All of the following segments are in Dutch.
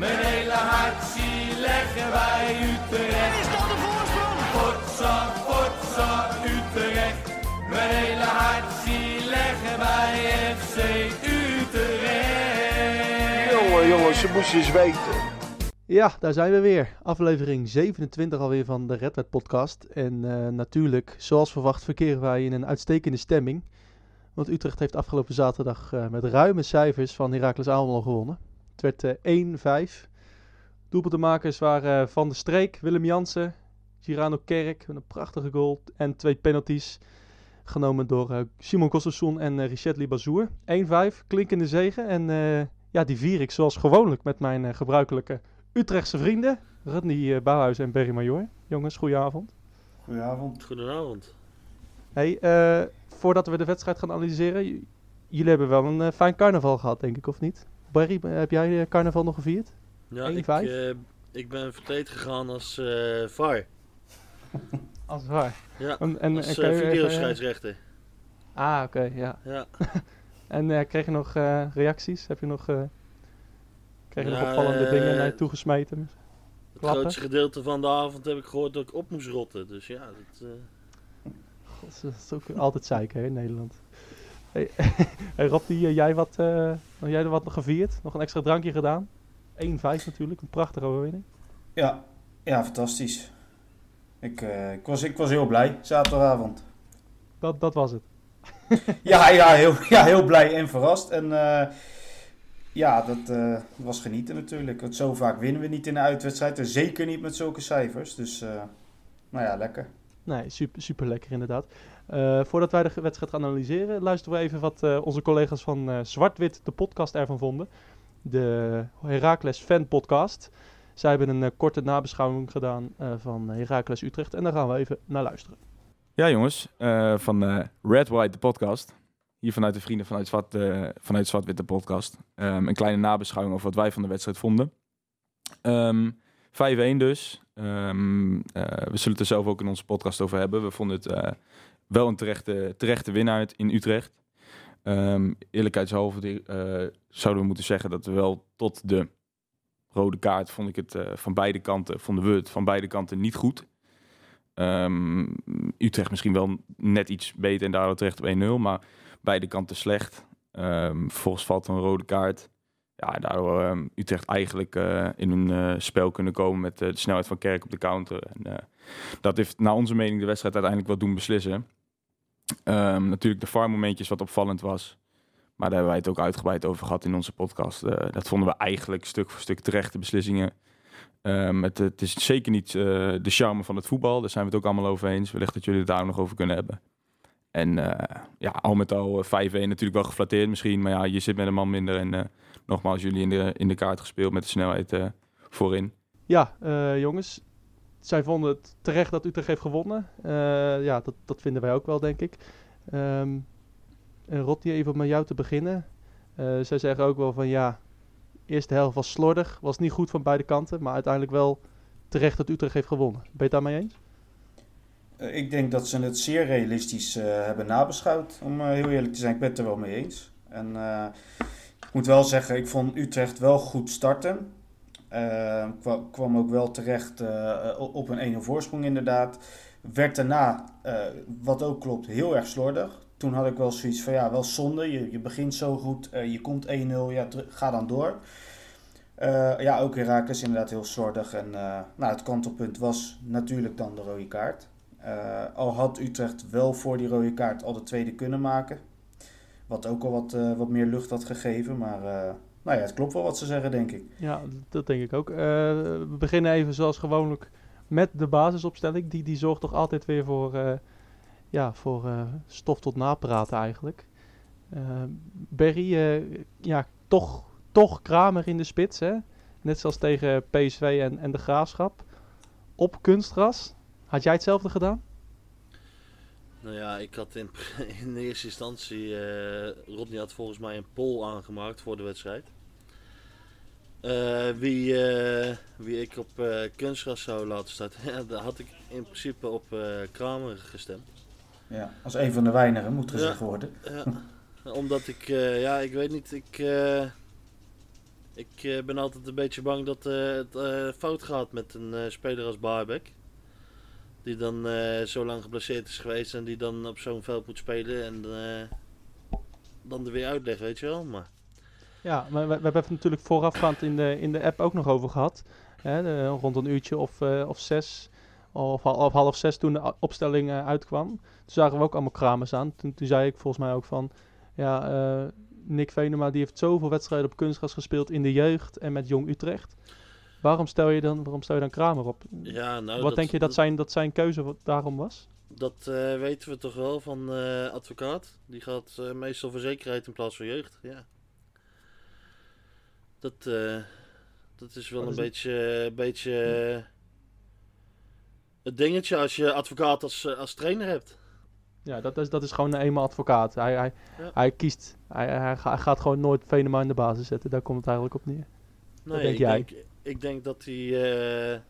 Mijn hele hart zie leggen wij Utrecht. Is dat de voorsprong? Potsa, potsa, Utrecht. Mijn hele hart zie leggen wij FC Utrecht. Jongen, jongens, ze moesten eens weten. Ja, daar zijn we weer. Aflevering 27 alweer van de Red Wet podcast. En eh, natuurlijk, zoals verwacht, verkeren wij in een uitstekende stemming. Want Utrecht heeft afgelopen zaterdag eh, met ruime cijfers van Heracles Almelo gewonnen. Het werd eh 1-5. Doelpuntenmakers waren Van der Streek, Willem Jansen, Girano Kerk met een prachtige goal. En twee penalties genomen door eh, Simon Kostelsoen en uh, Richet Libazour. 1-5, klinkende zegen. En eh, ja, die vier ik zoals gewoonlijk met mijn eh, gebruikelijke Utrechtse vrienden. Rodney uh, Bouwhuis en Berry Major. Jongens, goedenavond. Goedenavond. Goedenavond. Hey, eh, voordat we de wedstrijd gaan analyseren. j- jullie hebben wel een eh, fijn carnaval gehad, denk ik, of niet? Barry, eh, heb jij eh, carnaval nog gevierd? Ja, 1-5? ik, eh, ik ben verkleed gegaan als VAR. Als waar. Ja, En, en, als even- videoscheidsrechter. Ah, oké, ja. Ja. En kreeg je nog reacties? Heb je nog, kreeg je nog opvallende dingen naar je toegesmeten? Het grootste gedeelte van de avond heb ik gehoord dat ik op moest rotten. Dus ja, dat, God, dat is ook altijd zeiken hè, in Nederland. Hey, hey Rob, die, eh, jij, wat, eh, jij er wat gevierd? Nog een extra drankje gedaan? 1-5 natuurlijk, een prachtige overwinning. Ja, ja fantastisch. Ik, eh, ik, was, ik was heel blij zaterdagavond. Dat, dat was het. Ja, ja, heel, ja, heel blij en verrast. En ja, dat was genieten natuurlijk. Want zo vaak winnen we niet in de uitwedstrijd. En zeker niet met zulke cijfers. Dus, nou ja, lekker. Nee, super, super lekker inderdaad. Eh, voordat wij de wedstrijd gaan analyseren, luisteren we even wat eh, onze collega's van eh Zwart-Wit, de podcast, ervan vonden. De Heracles Fan Podcast. Zij hebben een korte nabeschouwing gedaan van Heracles Utrecht. En daar gaan we even naar luisteren. Ja, jongens, van Red White, de podcast. Hier vanuit de vrienden vanuit Zwart, vanuit Zwart-Wit, de podcast. Ehm, een kleine nabeschouwing over wat wij van de wedstrijd vonden. Ehm 5-1 dus. Ehm, eh, we zullen het er zelf ook in onze podcast over hebben. We vonden het wel een terechte, terechte winnaar in Utrecht. Ehm eerlijkheidshalve eh, zouden we moeten zeggen dat we wel tot de rode kaart vond ik het eh, van beide kanten, vonden we het van beide kanten niet goed. Ehm, Utrecht misschien wel net iets beter en daardoor terecht op 1-0, maar beide kanten slecht. Ehm vervolgens valt een rode kaart. Ja, daardoor Utrecht eigenlijk eh, in een spel kunnen komen met de snelheid van Kerk op de counter. En, dat heeft naar onze mening de wedstrijd uiteindelijk wel doen beslissen. Ehm, natuurlijk de VAR-momentjes wat opvallend was. Maar daar hebben wij het ook uitgebreid over gehad in onze podcast. Eh, dat vonden we eigenlijk stuk voor stuk terechte beslissingen. Ehm, het, is zeker niet eh, de charme van het voetbal. Daar zijn we het ook allemaal over eens. Wellicht dat jullie het daar nog over kunnen hebben. En eh, ja, al met al eh, 5-1 natuurlijk wel geflatteerd misschien. Maar ja, je zit met een man minder. En nogmaals, jullie in de, in de kaart gespeeld met de snelheid voorin. Ja, jongens. Zij vonden het terecht dat Utrecht heeft gewonnen. Eh, ja, dat, dat vinden wij ook wel, denk ik. Ehm en even met jou te beginnen. Eh, zij zeggen ook wel van ja, eerste helft was slordig. Was niet goed van beide kanten. Maar uiteindelijk wel terecht dat Utrecht heeft gewonnen. Ben je het daarmee eens? Eh, ik denk dat ze het zeer realistisch hebben nabeschouwd. Om heel eerlijk te zijn, ik ben het er wel mee eens. En ik moet wel zeggen, ik vond Utrecht wel goed starten. Eh, kwa- kwam ook wel terecht eh, op een 1-0 voorsprong inderdaad. Werd daarna, eh, wat ook klopt, heel erg slordig. Toen had ik wel zoiets van, ja, wel zonde. Je, je begint zo goed, eh, je komt 1-0, ja, ga dan door. Eh, ja, ook Herakles inderdaad heel slordig. En eh, nou, het kantelpunt was natuurlijk dan de rode kaart. Eh, al had Utrecht wel voor die rode kaart al de tweede kunnen maken. Wat ook al wat, eh, wat meer lucht had gegeven. Maar eh, nou ja, het klopt wel wat ze zeggen, denk ik. Ja, dat denk ik ook. Eh, we beginnen even zoals gewoonlijk met de basisopstelling. Die, die zorgt toch altijd weer voor, eh, ja, voor eh, stof tot napraten eigenlijk. Berry, eh, ja, toch, toch Kramer in de spits. Hè? Net zoals tegen PSV en, en de Graafschap. Op kunstgras. Had jij hetzelfde gedaan? Nou ja, ik had in, in de eerste instantie, eh Rodney had volgens mij een poll aangemaakt voor de wedstrijd. Eh, wie, eh, wie ik op eh kunstgras zou laten starten, ja, daar had ik in principe op Kramer gestemd. Ja, als een van de weinigen moet gezegd Ja. worden. Ja, omdat ik, ja, ik weet niet, ik, Ik ben altijd een beetje bang dat het fout gaat met een speler als Barbek. Die dan zo lang geblesseerd is geweest en die dan op zo'n veld moet spelen en dan er weer uitlegt, weet je wel. Maar Ja, maar we, we hebben het natuurlijk voorafgaand in de, in de app ook nog over gehad. Hè, de- rond een uurtje of, eh, of zes, of, hal- of half zes toen de opstelling eh, uitkwam. Toen zagen we ook allemaal kramers aan. Toen, toen zei ik volgens mij ook van, ja, eh, Nick Venema die heeft zoveel wedstrijden op kunstgras gespeeld in de jeugd en met Jong Utrecht. Waarom stel je dan, waarom stel je dan Kramer op? ja, nou, Wat denk je dat zijn, dat zijn keuze wat daarom was? Dat weten we toch wel van advocaat. Die gaat meestal voor zekerheid in plaats van jeugd. Ja. Dat, eh, dat is wel een het? beetje, een beetje eh, het dingetje als je advocaat als, eh, als trainer hebt. Ja, dat is, dat is gewoon eenmaal advocaat. Hij, hij, Ja. hij kiest, hij, hij, ga- hij gaat gewoon nooit Venema in de basis zetten. Daar komt het eigenlijk op neer. Nee, denk ik, jij? Denk, ik denk dat hij... eh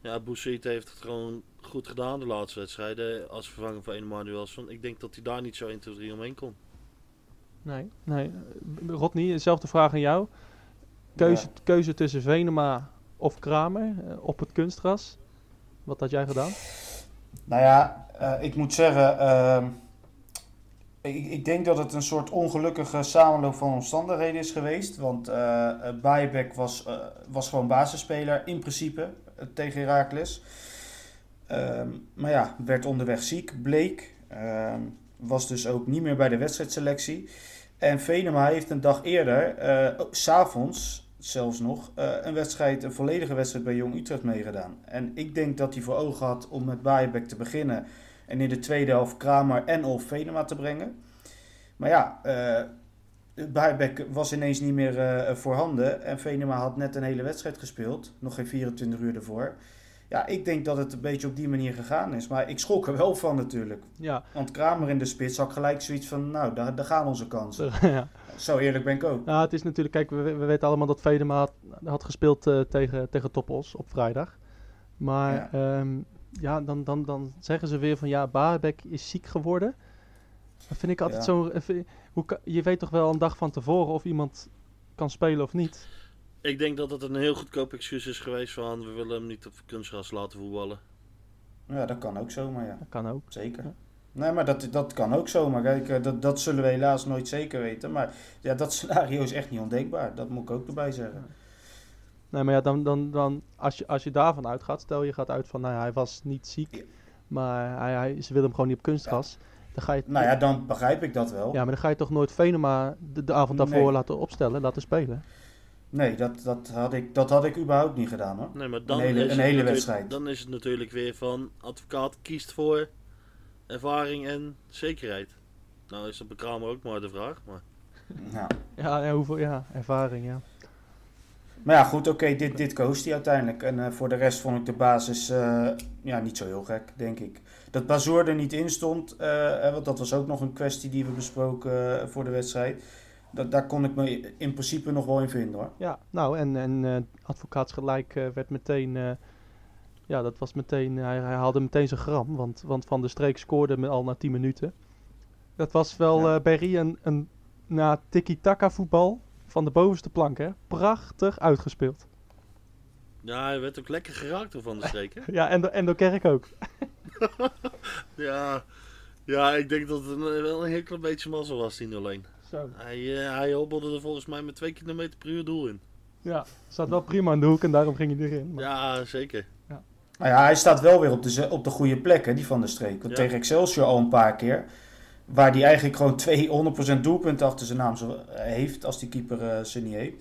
ja, heeft het gewoon goed gedaan de laatste wedstrijden. Als vervanger van Emanuelson. Ik denk dat hij daar niet zo 1, 2, 3 omheen kon. Nee, nee. Eh, Rodney, dezelfde vraag aan jou. Keuze, keuze tussen Venema of Kramer eh, op het kunstgras. Wat had jij gedaan? Nou ja, eh, ik moet zeggen, ehm, ik, ik denk dat het een soort ongelukkige samenloop van omstandigheden is geweest. Want uh, was, was gewoon basisspeler in principe tegen Heracles. Ehm, maar ja, werd onderweg ziek, bleek. Ehm, was dus ook niet meer bij de wedstrijdselectie. En Venema heeft een dag eerder, eh, oh, s s'avonds zelfs nog, eh, een wedstrijd, een volledige wedstrijd bij Jong Utrecht meegedaan. En ik denk dat hij voor ogen had om met Bayerbeck te beginnen. En in de tweede helft Kramer en of Venema te brengen. Maar ja, uh, Bayerbeck was ineens niet meer uh, voorhanden. En Venema had net een hele wedstrijd gespeeld. Nog geen 24 uur ervoor. Ja, ik denk dat het een beetje op die manier gegaan is. Maar ik schrok er wel van natuurlijk. Ja. Want Kramer in de spits had gelijk zoiets van... Nou, daar, daar gaan onze kansen. ja. Zo eerlijk ben ik ook. Nou, het is natuurlijk... Kijk, we, we weten allemaal dat Venema had, had gespeeld uh, tegen, tegen Toppos op vrijdag. Maar ja, um, ja dan, dan, dan zeggen ze weer van... Ja, Baarbek is ziek geworden. Dat vind ik altijd ja. zo... Je weet toch wel een dag van tevoren of iemand kan spelen of niet? Ik denk dat het een heel goedkoop excuus is geweest van we willen hem niet op kunstgras laten voetballen. Ja, dat kan ook zomaar, ja. Dat kan ook. Zeker. Ja. Nee, maar dat, dat kan ook zomaar. Kijk, dat, dat zullen we helaas nooit zeker weten. Maar ja, dat scenario is echt niet ondenkbaar. Dat moet ik ook erbij zeggen. Ja. Nee, maar ja, dan, dan, dan als, je, als je daarvan uitgaat, stel je gaat uit van, nou ja, hij was niet ziek, ja. maar hij, hij, ze willen hem gewoon niet op kunstgras. Ja. Dan ga je nou ja, dan begrijp ik dat wel. Ja, maar dan ga je toch nooit Venema de, de avond daarvoor nee. laten opstellen, laten spelen? Nee, dat, dat, had ik, dat had ik überhaupt niet gedaan hoor. Nee, maar dan een hele, is een hele wedstrijd. Dan is het natuurlijk weer van advocaat kiest voor ervaring en zekerheid. Nou is dat bij Kramer ook maar de vraag. Maar... Ja. Ja, ja, hoeveel, ja, ervaring, ja. Maar ja, goed, oké, okay, dit, dit koos hij uiteindelijk. En uh, voor de rest vond ik de basis uh, ja, niet zo heel gek, denk ik. Dat Bazoer er niet in stond, uh, want dat was ook nog een kwestie die we besproken voor de wedstrijd. Dat, daar kon ik me in principe nog wel in vinden hoor. Ja, nou en, en uh, advocaatsgelijk uh, werd meteen, uh, ja dat was meteen, hij, hij haalde meteen zijn gram, want, want Van der Streek scoorde me al na 10 minuten. Dat was wel ja. Berry een, een na tiki-taka voetbal van de bovenste plank hè, prachtig uitgespeeld. Ja, hij werd ook lekker geraakt door Van der Streek hè? ja, en, en door Kerk ook. ja, ja, ik denk dat het een, wel een heel klein beetje mazzel was, die 0-1. Zo. Hij, uh, hij hobbelde er volgens mij met 2 km per uur doel in. Ja, zat wel prima in de hoek en daarom ging hij erin. Maar... Ja, zeker. Ja. Nou ja, hij staat wel weer op de, op de goede plek, hè, die van de streek. Want ja. tegen Excelsior al een paar keer. Waar hij eigenlijk gewoon 200% doelpunten achter zijn naam zo, heeft, als die keeper uh, ze niet heeft.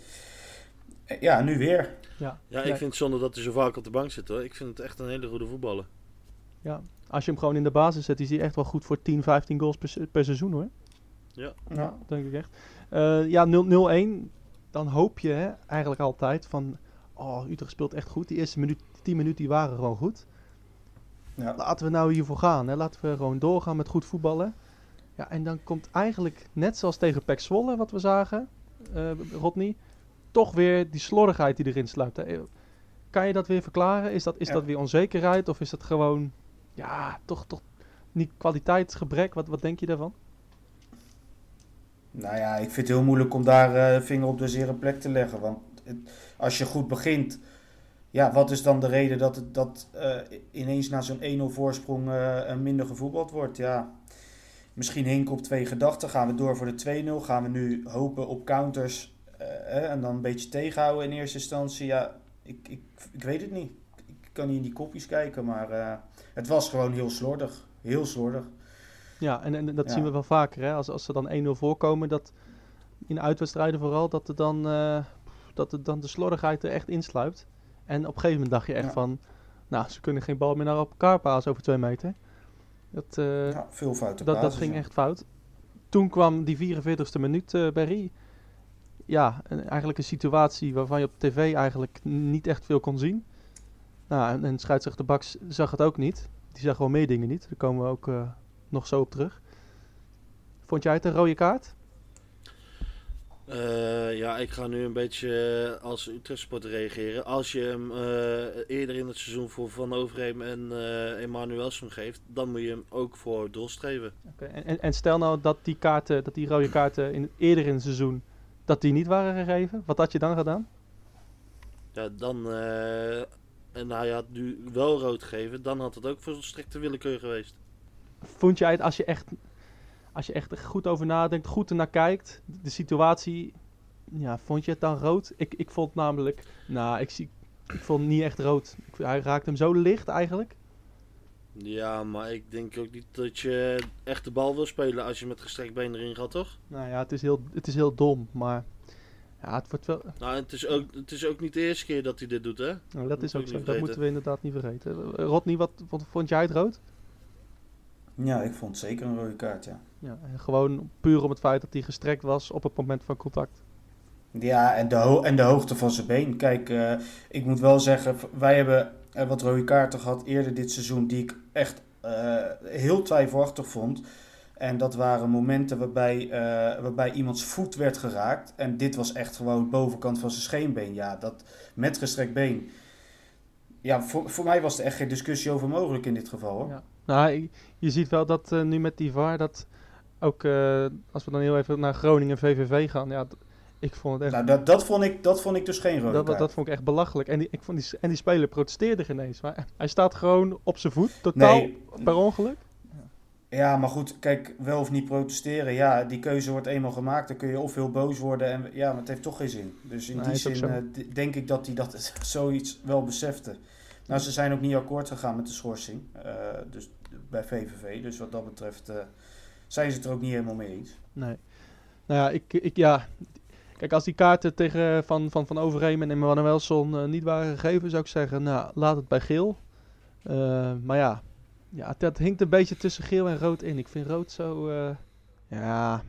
Ja, nu weer. Ja, ja ik vind het zonde dat hij zo vaak op de bank zit hoor. Ik vind het echt een hele goede voetballer. Ja, als je hem gewoon in de basis zet, is hij echt wel goed voor 10, 15 goals per, per seizoen hoor. Ja. ja, denk ik echt. Uh, ja, 0-1. Dan hoop je hè, eigenlijk altijd van... Oh, Utrecht speelt echt goed. Die eerste minuut, 10 minuten die waren gewoon goed. Ja. Laten we nou hiervoor gaan. Hè. Laten we gewoon doorgaan met goed voetballen. Ja, en dan komt eigenlijk, net zoals tegen Pek Zwolle, wat we zagen, uh, Rodney, toch weer die slordigheid die erin sluipt. Hè. Kan je dat weer verklaren? Is dat, is ja. dat weer onzekerheid? Of is dat gewoon, ja, toch, toch niet kwaliteitsgebrek? Wat, wat denk je daarvan? Nou ja, ik vind het heel moeilijk om daar uh, vinger op de zere plek te leggen. Want het- als je goed begint, ja, wat is dan de reden dat, het, dat eh, ineens na zo'n 1-0 voorsprong eh, eh, minder gevoetbald wordt? Ja, misschien hinken op twee gedachten. Gaan we door voor de 2-0? Gaan we nu hopen op counters eh, eh, en dan een beetje tegenhouden in eerste instantie? Ja, ik, ik, ik weet het niet. Ik kan niet in die kopjes kijken, maar eh, het was gewoon heel slordig. Heel slordig. Ja, en, en dat Ja. zien we wel vaker. Hè? Als, als ze dan 1-0 voorkomen, dat in uitwedstrijden vooral, dat, er dan, eh, dat er dan de slordigheid er echt insluipt. En op een gegeven moment dacht je echt Ja. van, nou, ze kunnen geen bal meer naar elkaar pasen over twee meter. Dat, eh, Ja, veel fouten. dat, dat ging echt fout. Toen kwam die 44ste minuut, eh Berry. Ja, een- eigenlijk een situatie waarvan je op tv eigenlijk niet echt veel kon zien. Nou, en, en scheidsrechter Baks zag het ook niet. Die zag wel meer dingen niet. Daar komen we ook nog zo op terug. Vond jij het een rode kaart? Eh, ja, ik ga nu een beetje eh, als Utrecht supporter reageren. Als je hem eh, eerder in het seizoen voor Van Overheem en Emanuelson geeft, dan moet je hem ook voor doelstreven. Oké, En, en, en stel nou dat die, kaarten, dat die rode kaarten in, eerder in het seizoen dat die niet waren gegeven. Wat had je dan gedaan? Ja, dan. en hij had nu wel rood gegeven, dan had het ook voor strikte willekeur geweest. Vond jij het als je echt, als je echt goed over nadenkt, goed ernaar kijkt, de situatie, ja, vond je het dan rood? Ik, ik vond namelijk, nou, ik, zie, ik vond het niet echt rood. Ik, hij raakte hem zo licht eigenlijk. Ja, maar ik denk ook niet dat je echt de bal wil spelen als je met gestrekt been erin gaat, toch? Nou ja, het is heel, het is heel dom, maar ja, het wordt wel, Nou, het is ook, het is ook niet de eerste keer dat hij dit doet, hè? nou, dat is ook zo. Dat moeten we inderdaad niet vergeten. Rodney, wat, wat vond jij het rood? Ja, ik vond het zeker een rode kaart, ja. Ja, en gewoon puur om het feit dat hij gestrekt was op het moment van contact. Ja, en de, ho- en de hoogte van zijn been. Kijk, eh, ik moet wel zeggen, wij hebben eh, wat rode kaarten gehad eerder dit seizoen die ik echt eh, heel twijfelachtig vond. En dat waren momenten waarbij, waarbij iemands voet werd geraakt. En dit was echt gewoon bovenkant van zijn scheenbeen. Ja, dat met gestrekt been. Ja, voor, voor mij was er echt geen discussie over mogelijk in dit geval hoor. Ja. Nou, je- ziet wel dat eh, nu met die VAR, dat ook eh, als we dan heel even naar Groningen en VVV gaan, ja, ik vond het echt, Nou, dat, dat, vond ik, dat vond ik dus geen rode dat, vond ik echt belachelijk. En die, ik vond die, en die speler protesteerde geen eens, maar hij staat gewoon op zijn voet, totaal Nee, per ongeluk. Ja, maar goed, kijk, wel of niet protesteren. Ja, die keuze wordt eenmaal gemaakt. Dan kun je of heel boos worden. En ja, maar het heeft toch geen zin. Dus in Nee, die zin eh, denk ik dat hij dat zoiets wel besefte. Nou, ze zijn ook niet akkoord gegaan met de schorsing. eh, dus bij VVV. Dus wat dat betreft eh, zijn ze het er ook niet helemaal mee eens. Nee. Nou ja, ik, ik, ja. Kijk, als die kaarten tegen van, van, van Overheem en Emmanuelson eh niet waren gegeven, zou ik zeggen, nou, laat het bij geel. Eh, maar ja, ja het hinkt een beetje tussen geel en rood in. Ik vind rood zo, eh, ja,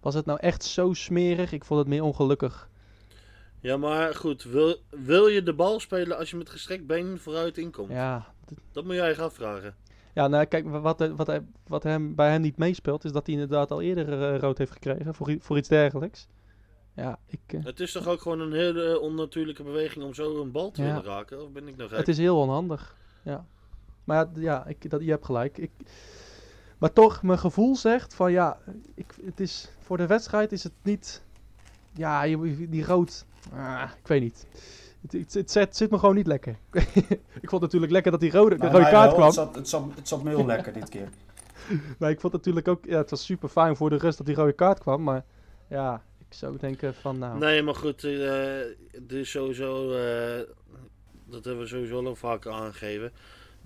was het nou echt zo smerig? Ik vond het meer ongelukkig. Ja, maar goed, wil, wil je de bal spelen als je met gestrekt been vooruit inkomt? Ja, Dat moet jij gaan vragen. ja nou kijk, wat, wat, wat, hem, bij hem niet meespeelt, is dat hij inderdaad al eerder eh, rood heeft gekregen voor, voor iets dergelijks. Ja, ik, eh, Het is toch ook gewoon een hele onnatuurlijke beweging om zo een bal te Ja. willen raken? Of ben ik nou gek? Het is heel onhandig. Ja. Maar ja, ik, dat, je hebt gelijk. Ik, maar toch, mijn gevoel zegt van ja, ik, het is, voor de wedstrijd is het niet. Ja, die rood. Ah, ik weet niet. Het, het, het zit, zit me gewoon niet lekker. ik vond het natuurlijk lekker dat die rode, de Nou, rode kaart kwam. Het zat, het, zat, het zat me heel lekker dit keer. Maar ik vond het natuurlijk ook. Ja, het was super fijn voor de rust dat die rode kaart kwam. Maar ja, ik zou denken van nou. Nee, maar goed, eh dit is sowieso, eh, dat hebben we sowieso al vaker aangegeven.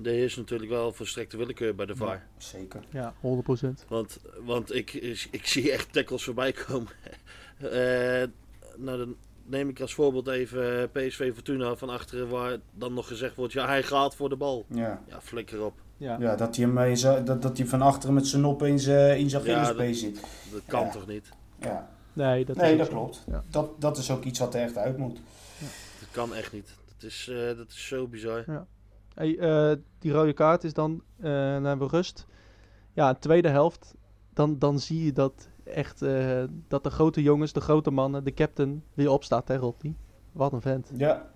Er is natuurlijk wel verstrekte willekeur bij de VAR. Ja, zeker. Ja, 100%. Want, want ik, ik zie echt tackles voorbij komen. Eh, nou, dan neem ik als voorbeeld even PSV Fortuna van achteren, waar dan nog gezegd wordt: ja, hij gaat voor de bal. Ja. Ja, flikker op. Ja. Ja, dat hij, hem zijn- dat, dat hij van achteren met zijn nop in zijn, in zijn Ja, zit. Dat kan Ja. toch niet? Ja. Nee, dat, Nee, dat klopt. Ja. Dat, dat is ook iets wat er echt uit moet. Dat kan echt niet. Dat is, eh, dat is zo bizar. Hey, eh, die rode kaart is dan, eh dan hebben we rust. Ja, tweede helft, dan, dan zie je dat echt, eh, dat de grote jongens, de grote mannen, de captain weer opstaat tegen Rodney. Wat een vent. Ja.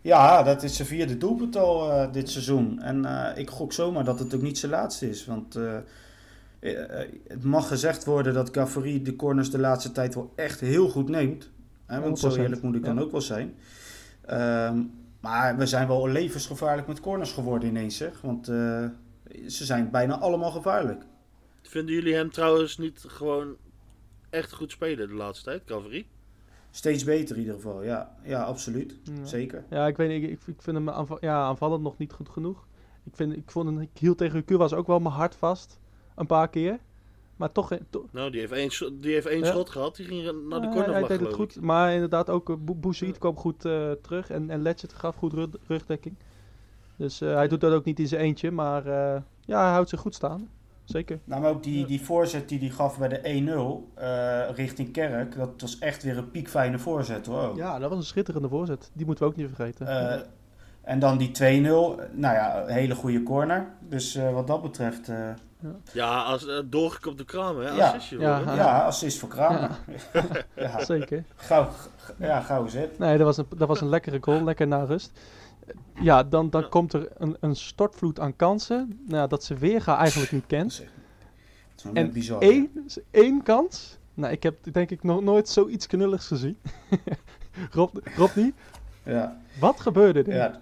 Ja, dat is zijn vierde doelpunt al eh, dit seizoen. En eh, ik gok zomaar dat het ook niet zijn laatste is. Want het mag gezegd worden dat Cavary de corners de laatste tijd wel echt heel goed neemt. Hè, want zo 100%, eerlijk moet ik dan ja. ook wel zijn. Ehm, maar we zijn wel levensgevaarlijk met corners geworden ineens, zeg. Want ze zijn bijna allemaal gevaarlijk. Vinden jullie hem trouwens niet gewoon echt goed spelen de laatste tijd, Calvary? Steeds beter in ieder geval, ja. Ja, absoluut. Ja. Zeker. Ja, ik weet niet, ik, ik vind hem aanva- ja, aanvallend nog niet goed genoeg. Ik, vind, ik, vond hem, ik hield tegen was ook wel mijn hart vast, een paar keer. Maar toch, eh, to- Nou, die heeft één, die heeft één Ja. schot gehad. Die ging naar de Ja, cornervlag, hij deed het goed. Maar inderdaad ook uh, Bouzid kwam goed eh, terug. En, en Letchert gaf goed rug- rugdekking. Dus eh, hij doet dat ook niet in zijn eentje. Maar eh, ja, hij houdt zich goed staan. Zeker. Nou, maar ook die, die voorzet die hij gaf bij de 1-0 eh, richting Kerk, dat was echt weer een piekfijne voorzet hoor. ook. Ja, dat was een schitterende voorzet. Die moeten we ook niet vergeten. Eh, en dan die 2-0, nou ja, een hele goede corner. Dus eh, wat dat betreft, eh, Ja, als uh, doorgekopt de kraam, hè? Ja. Assistje, Ja. ja, assist voor Kramer. Ja, Zeker. gauw, ja, gauw zet. Nee, dat was een, dat was een lekkere goal. Lekker na rust. Ja, dan, dan komt er een, een stortvloed aan kansen. Nou, dat ze weer gaan eigenlijk niet kent. dat is wel En bizar. Eén, één kans. Nou, ik heb denk ik nog nooit zoiets knulligs gezien. Rob, Rodney, Ja, wat gebeurde er? ja.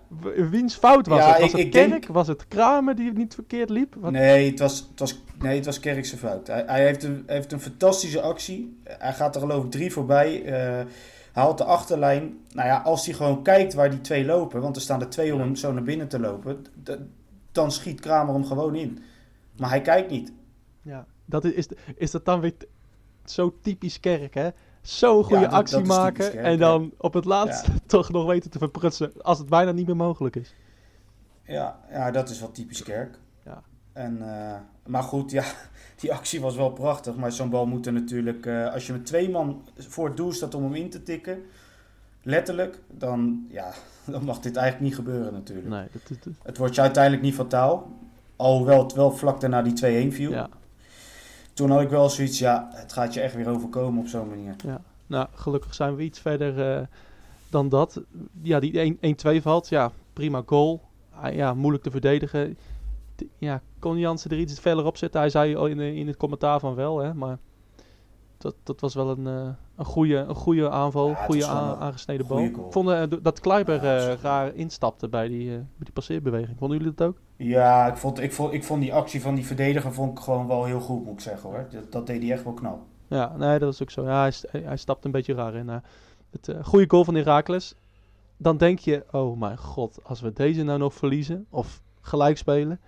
Wiens fout was Ja, het? Was ik- het ik Kerk? denk- Was het Kramer die niet verkeerd liep? Wat- Nee, het was, het was, nee, het was Kerkse fout. Hij, hij heeft, een, heeft een fantastische actie. Hij gaat er geloof ik drie voorbij. eh haalt de achterlijn. Nou ja, als hij gewoon kijkt waar die twee lopen, want er staan er twee om hem zo naar binnen te lopen, dan schiet Kramer hem gewoon in. Maar hij kijkt niet. Ja, dat is, is, is dat dan weer zo typisch Kerk, hè? Zo'n goede dat- actie dat maken Kerk, en dan op het laatst toch nog weten te verprutsen als het bijna niet meer mogelijk is. Ja, ja dat is wel typisch Kerk. Ja. En, eh, maar goed, ja, die actie was wel prachtig. Maar zo'n bal moet er natuurlijk, eh, als je met twee man voor het doel staat om hem in te tikken, letterlijk, dan, ja, dan mag dit eigenlijk niet gebeuren natuurlijk. Nee, dat, dat- dat- Het wordt je uiteindelijk niet fataal. Alhoewel het wel vlak daarna die 2-1 viel. ja. Toen had ik wel zoiets, ja, het gaat je echt weer overkomen op zo'n manier. Nou, gelukkig zijn we iets verder eh, dan dat. Ja, die 1 1-2 valt. Ja, prima goal. Ah, ja, moeilijk te verdedigen. Ja, kon Jansen er iets verder op zetten? Hij zei al in, in het commentaar van wel, hè. Maar dat, dat was wel een, eh, een, goede, een goede aanval. Ja, goede aangesneden bal. Ik vond eh, dat Kleiber Ja, eh, raar instapte bij die, bij die passeerbeweging. Vonden jullie dat ook? Ja, ik vond, ik, vond, ik vond die actie van die verdediger vond ik gewoon wel heel goed, moet ik zeggen hoor. Dat, dat deed hij echt wel knap. Ja, nee, dat is ook zo. Ja, hij, hij, hij stapt een beetje raar in. het goede goal van Heracles. Dan denk je, oh mijn god, als we deze nou nog verliezen of gelijk spelen.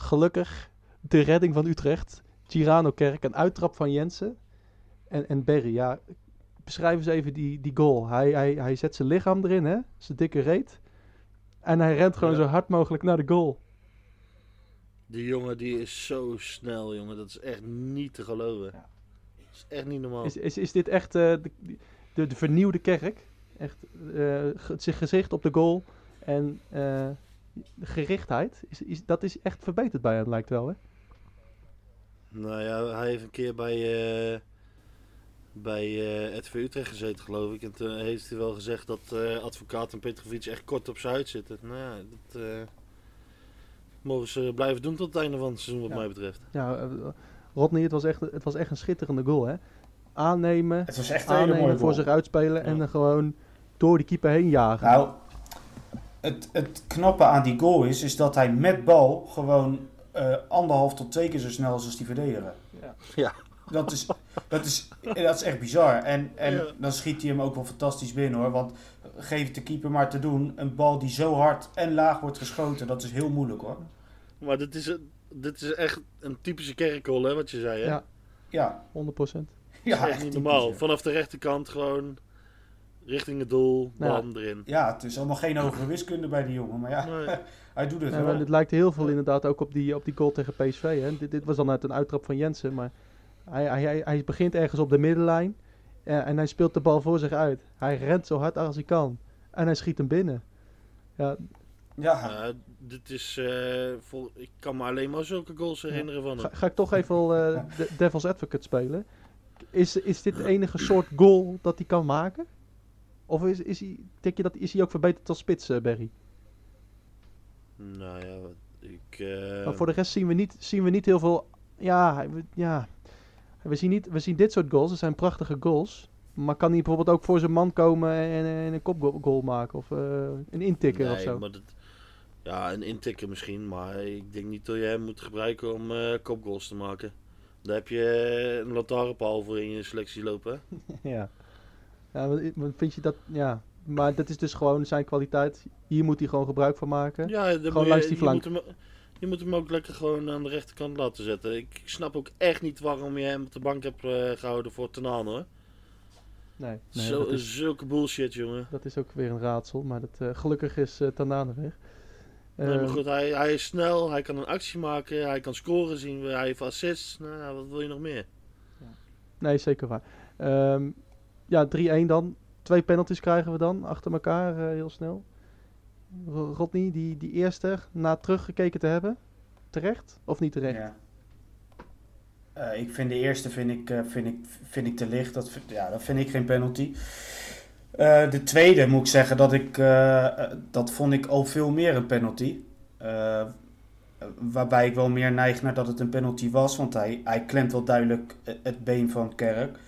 Gelukkig de redding van Utrecht. Girano Kerk, een uittrap van Jensen. En, en Berry, ja, beschrijf eens even die, die goal. Hij, hij, hij zet zijn lichaam erin, hè, zijn dikke reet. En hij rent gewoon Ja. zo hard mogelijk naar de goal. Die jongen die is zo snel, jongen. Dat is echt niet te geloven. Ja. Dat is echt niet normaal. Is, is, is dit echt eh, de, de, de vernieuwde kerk? Echt eh, ge- zijn gezicht op de goal en eh, gerichtheid, is, is, dat is echt verbeterd bij hem, lijkt wel, hè? Nou ja, hij heeft een keer bij, eh bij eh RTV Utrecht gezeten, geloof ik. En toen heeft hij wel gezegd dat eh, advocaat en Petrovic echt kort op zijn huid zitten. Nou ja, dat eh, mogen ze blijven doen tot het einde van het seizoen, wat Ja. mij betreft. Ja, Rodney, het was, echt, het was echt een schitterende goal, hè? Aannemen, Het was echt een hele mooie aannemen voor goal. zich uitspelen en dan gewoon door die keeper heen jagen. Nou, het, het knappe aan die goal is, is dat hij met bal gewoon eh, anderhalf tot twee keer zo snel is als die verdediger. Ja. Ja. Dat is, dat is, dat is echt bizar. En, en Ja. dan schiet hij hem ook wel fantastisch binnen hoor. Want geef het de keeper maar te doen. Een bal die zo hard en laag wordt geschoten, dat is heel moeilijk hoor. Maar dit is, dit is echt een typische kerkgoal, hè, wat je zei, hè? Ja. Ja, 100%. ja dat is echt echt niet typisch, normaal. ja. Vanaf de rechterkant gewoon richting het doel, Ja. bam erin. Ja, het is allemaal geen hogere wiskunde bij die jongen. Maar ja, Nee. hij doet het Ja, wel. het lijkt heel veel inderdaad ook op die, op die goal tegen PSV. Hè? Dit, dit was dan uit een uittrap van Jensen. Maar hij, hij, hij, hij begint ergens op de middenlijn. eh, en hij speelt de bal voor zich uit. Hij rent zo hard als hij kan. En hij schiet hem binnen. Ja, Ja, dit is, eh, vol, ik kan me alleen maar zulke goals herinneren van ga, hem. ga ik toch even eh, de Devil's Advocate spelen. Is, is dit de enige soort goal dat hij kan maken? Of is, is, hij, denk je dat, is hij ook verbeterd als spits, eh, Berry? Nou ja, ik... eh, Maar voor de rest zien we niet, zien we niet heel veel. Ja, ja. We, zien niet, we zien dit soort goals. Het zijn prachtige goals. Maar kan hij bijvoorbeeld ook voor zijn man komen en, en een kopgoal maken? Of eh, een intikker nee, of zo? Maar dat, ja, een intikker misschien, maar ik denk niet dat je hem moet gebruiken om kopgoals te maken. Daar heb je een lantaarnpaal voor in je selectie lopen. ja. Ja wat, vind je dat? Ja. Maar dat is dus gewoon zijn kwaliteit. Hier moet hij gewoon gebruik van maken. Ja, Gewoon moet je, langs die je flank. Moet hem, je moet hem ook lekker gewoon aan de rechterkant laten zetten. Ik, ik snap ook echt niet waarom je hem op de bank hebt eh, gehouden voor Tenaan hoor. Nee, nee Zo, is, Zulke bullshit jongen. dat is ook weer een raadsel. Maar dat, eh, gelukkig is uh, Tanane weg. Nee, maar Eh, goed, hij, hij is snel, hij kan een actie maken, hij kan scoren zien, we, hij heeft assists. Nou, wat wil je nog meer? Nee, zeker waar. Ehm, ja, 3-1 dan. Twee penalties krijgen we dan achter elkaar eh, heel snel. Ro- Rodney, die, die eerste, na teruggekeken te hebben, terecht of niet terecht? Ja. Eh, ik vind de eerste vind ik, eh, vind ik, vind ik te licht. Dat, ja, dat vind ik geen penalty. De tweede moet ik zeggen dat ik dat vond ik al veel meer een penalty. Waarbij ik wel meer neig naar dat het een penalty was. Want hij, hij klemt wel duidelijk het been van Kerk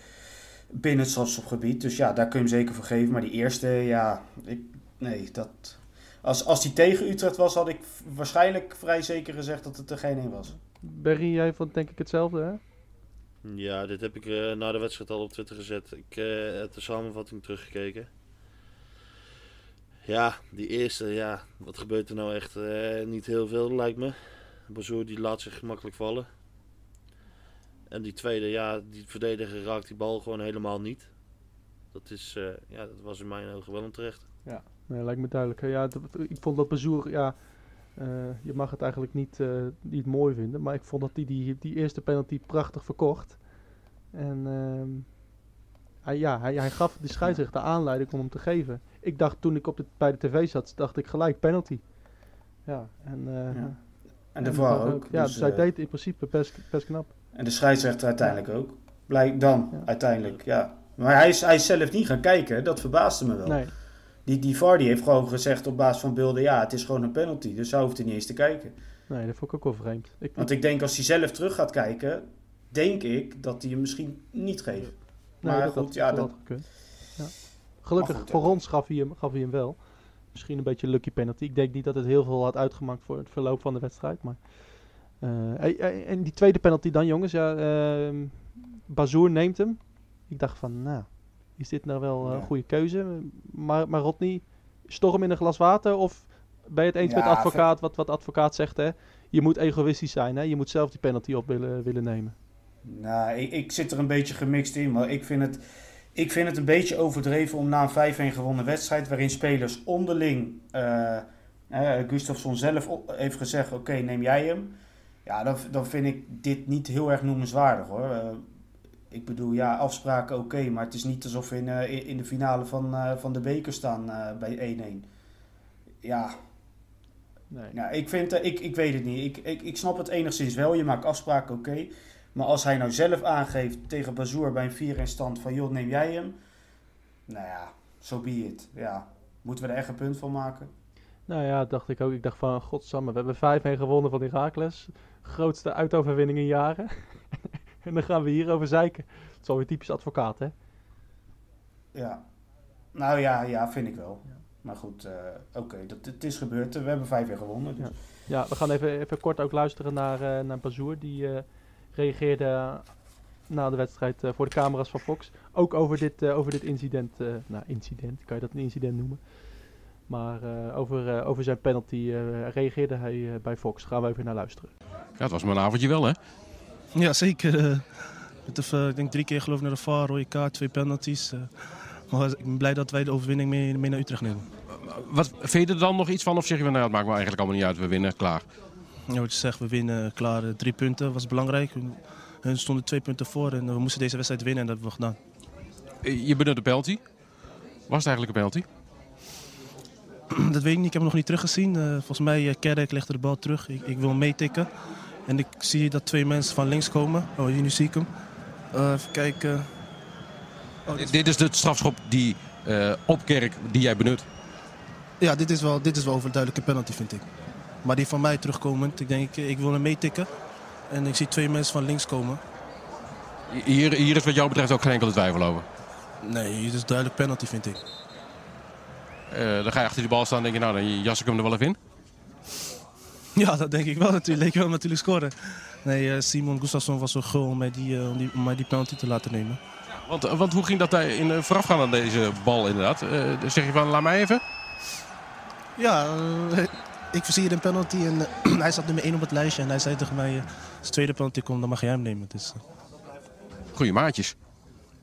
binnen het strafschopgebied. Dus ja, daar kun je hem zeker voor geven. Maar die eerste, ja, ik, nee, dat... Als, als die tegen Utrecht was, had ik waarschijnlijk vrij zeker gezegd dat het er geen een was. Berry, jij vond denk ik hetzelfde, hè? Ja, dit heb ik eh, na de wedstrijd al op Twitter gezet. Ik eh, heb de samenvatting teruggekeken. Ja, die eerste, ja, wat gebeurt er nou echt? Eh, niet heel veel, lijkt me. Bazoer die laat zich gemakkelijk vallen. En die tweede, ja, die verdediger raakt die bal gewoon helemaal niet. Dat is, eh, ja, dat was in mijn ogen wel een terecht. Nee, lijkt me duidelijk. Ja, ik vond dat Bezoer, ja, eh, je mag het eigenlijk niet, eh, niet mooi vinden, maar ik vond dat hij die, die eerste penalty prachtig verkocht. En ehm, hij, ja, hij, hij gaf de scheidsrechter de aanleiding om hem te geven. Ik dacht toen ik op de, bij de tv zat, dacht ik gelijk penalty. Ja, en, eh, Ja. En ook. Ja, dus, dus hij eh, deed in principe best, best knap. En de scheidsrechter uiteindelijk ook. Blijk dan, Ja. uiteindelijk, ja. Maar hij is, hij is zelf niet gaan kijken, dat verbaasde me wel. Nee, Die, die VAR die heeft gewoon gezegd op basis van beelden, ja, het is gewoon een penalty. Dus hij hoeft er niet eens te kijken. nee, dat vond ik ook wel vreemd. Ik, Want ik denk als hij zelf terug gaat kijken, denk ik dat hij hem misschien niet geeft. nee, maar dat goed, had, ja, dat dat- had gekund. Ja. Gelukkig goed, voor ons gaf hij, hem, gaf hij hem wel. Misschien een beetje een lucky penalty. Ik denk niet dat het heel veel had uitgemaakt voor het verloop van de wedstrijd. Maar, eh, hey, hey, en die tweede penalty dan, jongens. Ja, ehm Bazoer neemt hem. Ik dacht van, nou, is dit nou wel eh, een Ja. goede keuze? Maar, maar Rodney, storm in een glas water? Of ben je het eens Ja, met advocaat, wat, wat advocaat zegt, hè? Je moet egoïstisch zijn, hè? Je moet zelf die penalty op willen, willen nemen. Nou, ik, ik zit er een beetje gemixt in, maar ik vind het, ik vind het een beetje overdreven om na een 5-1 gewonnen wedstrijd, waarin spelers onderling, eh eh, Gustafsson zelf heeft gezegd, oké, neem jij hem. Ja, dan, dan vind ik dit niet heel erg noemenswaardig hoor. Eh, ik bedoel, ja, afspraken oké, maar het is niet alsof we in, eh, in- de finale van, eh, van de beker staan bij 1-1. Ja, Nee. ja, ik vind, ik, ik weet het niet. Ik, ik, ik snap het enigszins wel. Je maakt afspraken, oké. Maar als hij nou zelf aangeeft tegen Bazoer bij een 4 in stand van, joh, neem jij hem? Nou ja, so be it. Ja, moeten we er echt een punt van maken? Nou ja, dacht ik ook. Ik dacht van, godsamme, we hebben 5-1 gewonnen van Heracles. Grootste uitoverwinning in jaren. en dan gaan we hierover zeiken. Het is alweer typisch advocaat, hè? Ja. Nou ja, ja, vind ik wel. Maar goed, eh, oké, dat het is gebeurd. We hebben 5 weer gewonnen. Dus. Ja. Ja, we gaan even, even kort ook luisteren naar, eh naar Bazoer. Die eh, reageerde na de wedstrijd voor de camera's van Fox. Ook over dit, over dit incident. nou, incident, kan je dat een incident noemen? Maar eh, over, eh, over zijn penalty eh, reageerde hij eh, bij Fox. Gaan we even naar luisteren. Ja, het was maar een avondje wel, hè? Ja, zeker. met de, ik denk drie keer geloof ik naar de VAR, rode kaart, twee penalties. maar ik ben blij dat wij de overwinning mee, mee naar Utrecht nemen. Wat, vind je er dan nog iets van? Of zeg je van, nou, het maakt me eigenlijk allemaal niet uit, we winnen, klaar. Ja, wat je zegt, we winnen klaar. drie punten was belangrijk. Hun stonden twee punten voor en we moesten deze wedstrijd winnen en dat hebben we gedaan. Je benut de penalty. Was het eigenlijk een penalty? dat weet ik niet, ik heb hem nog niet teruggezien. Eh, volgens mij, uh, Kerk legde de bal terug. Ik, ik wil meetikken. En ik zie dat twee mensen van links komen. Oh, hier nu zie ik hem. Eh, even kijken. Oh, dit is- Dit is de strafschop die op Kerk, die jij benut. Ja, dit is, wel, dit is wel een duidelijke penalty, vind ik. Maar die van mij terugkomend, ik denk, ik, ik wil hem meetikken. En ik zie twee mensen van links komen. Hier, hier is wat jou betreft ook geen enkele twijfel over. Nee, het is duidelijk penalty, vind ik. Eh, dan ga je achter die bal staan en denk je, nou, dan jas ik hem er wel even in. Ja, dat denk ik wel natuurlijk. Ik wil natuurlijk scoren. Nee, eh, Simon Gustafsson was zo gul om mij die, eh, om die, om mij die penalty te laten nemen. Want, want hoe ging dat daar in eh, voorafgaand aan deze bal inderdaad? Eh, zeg je van, laat mij even. Ja, eh, ik versierde een penalty en hij zat nummer 1 op het lijstje. En hij zei tegen mij, als de tweede penalty komt, dan mag jij hem nemen. Dus, Goeie maatjes.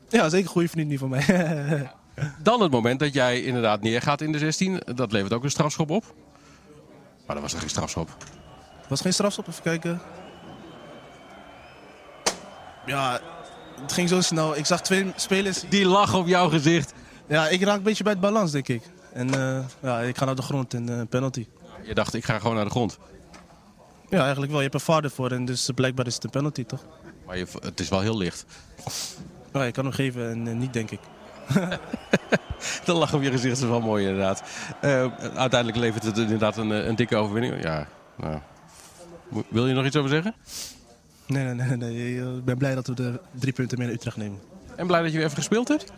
ja, zeker een goede vriend nu van mij. Dan het moment dat jij inderdaad neergaat in de 16. Dat levert ook een strafschop op. Maar dat was er geen strafschop. was geen strafstop, even kijken. Ja, het ging zo snel. Ik zag twee spelers. Die lach op jouw gezicht. Ja, ik raak een beetje bij het balans, denk ik. En eh, ja, ik ga naar de grond en eh, penalty. Je dacht, ik ga gewoon naar de grond. Ja, eigenlijk wel. Je hebt een vader voor en dus blijkbaar is het een penalty, toch? Maar je, het is wel heel licht. Ja, ik kan hem geven en eh, niet, denk ik. De lach op je gezicht is wel mooi inderdaad. Eh, uiteindelijk levert het inderdaad een, eh, een dikke overwinning. Ja, nou. Wil je nog iets over zeggen? Nee, nee, nee. nee. Ik ben blij dat we de drie punten meer naar Utrecht nemen. En blij dat je weer even gespeeld hebt?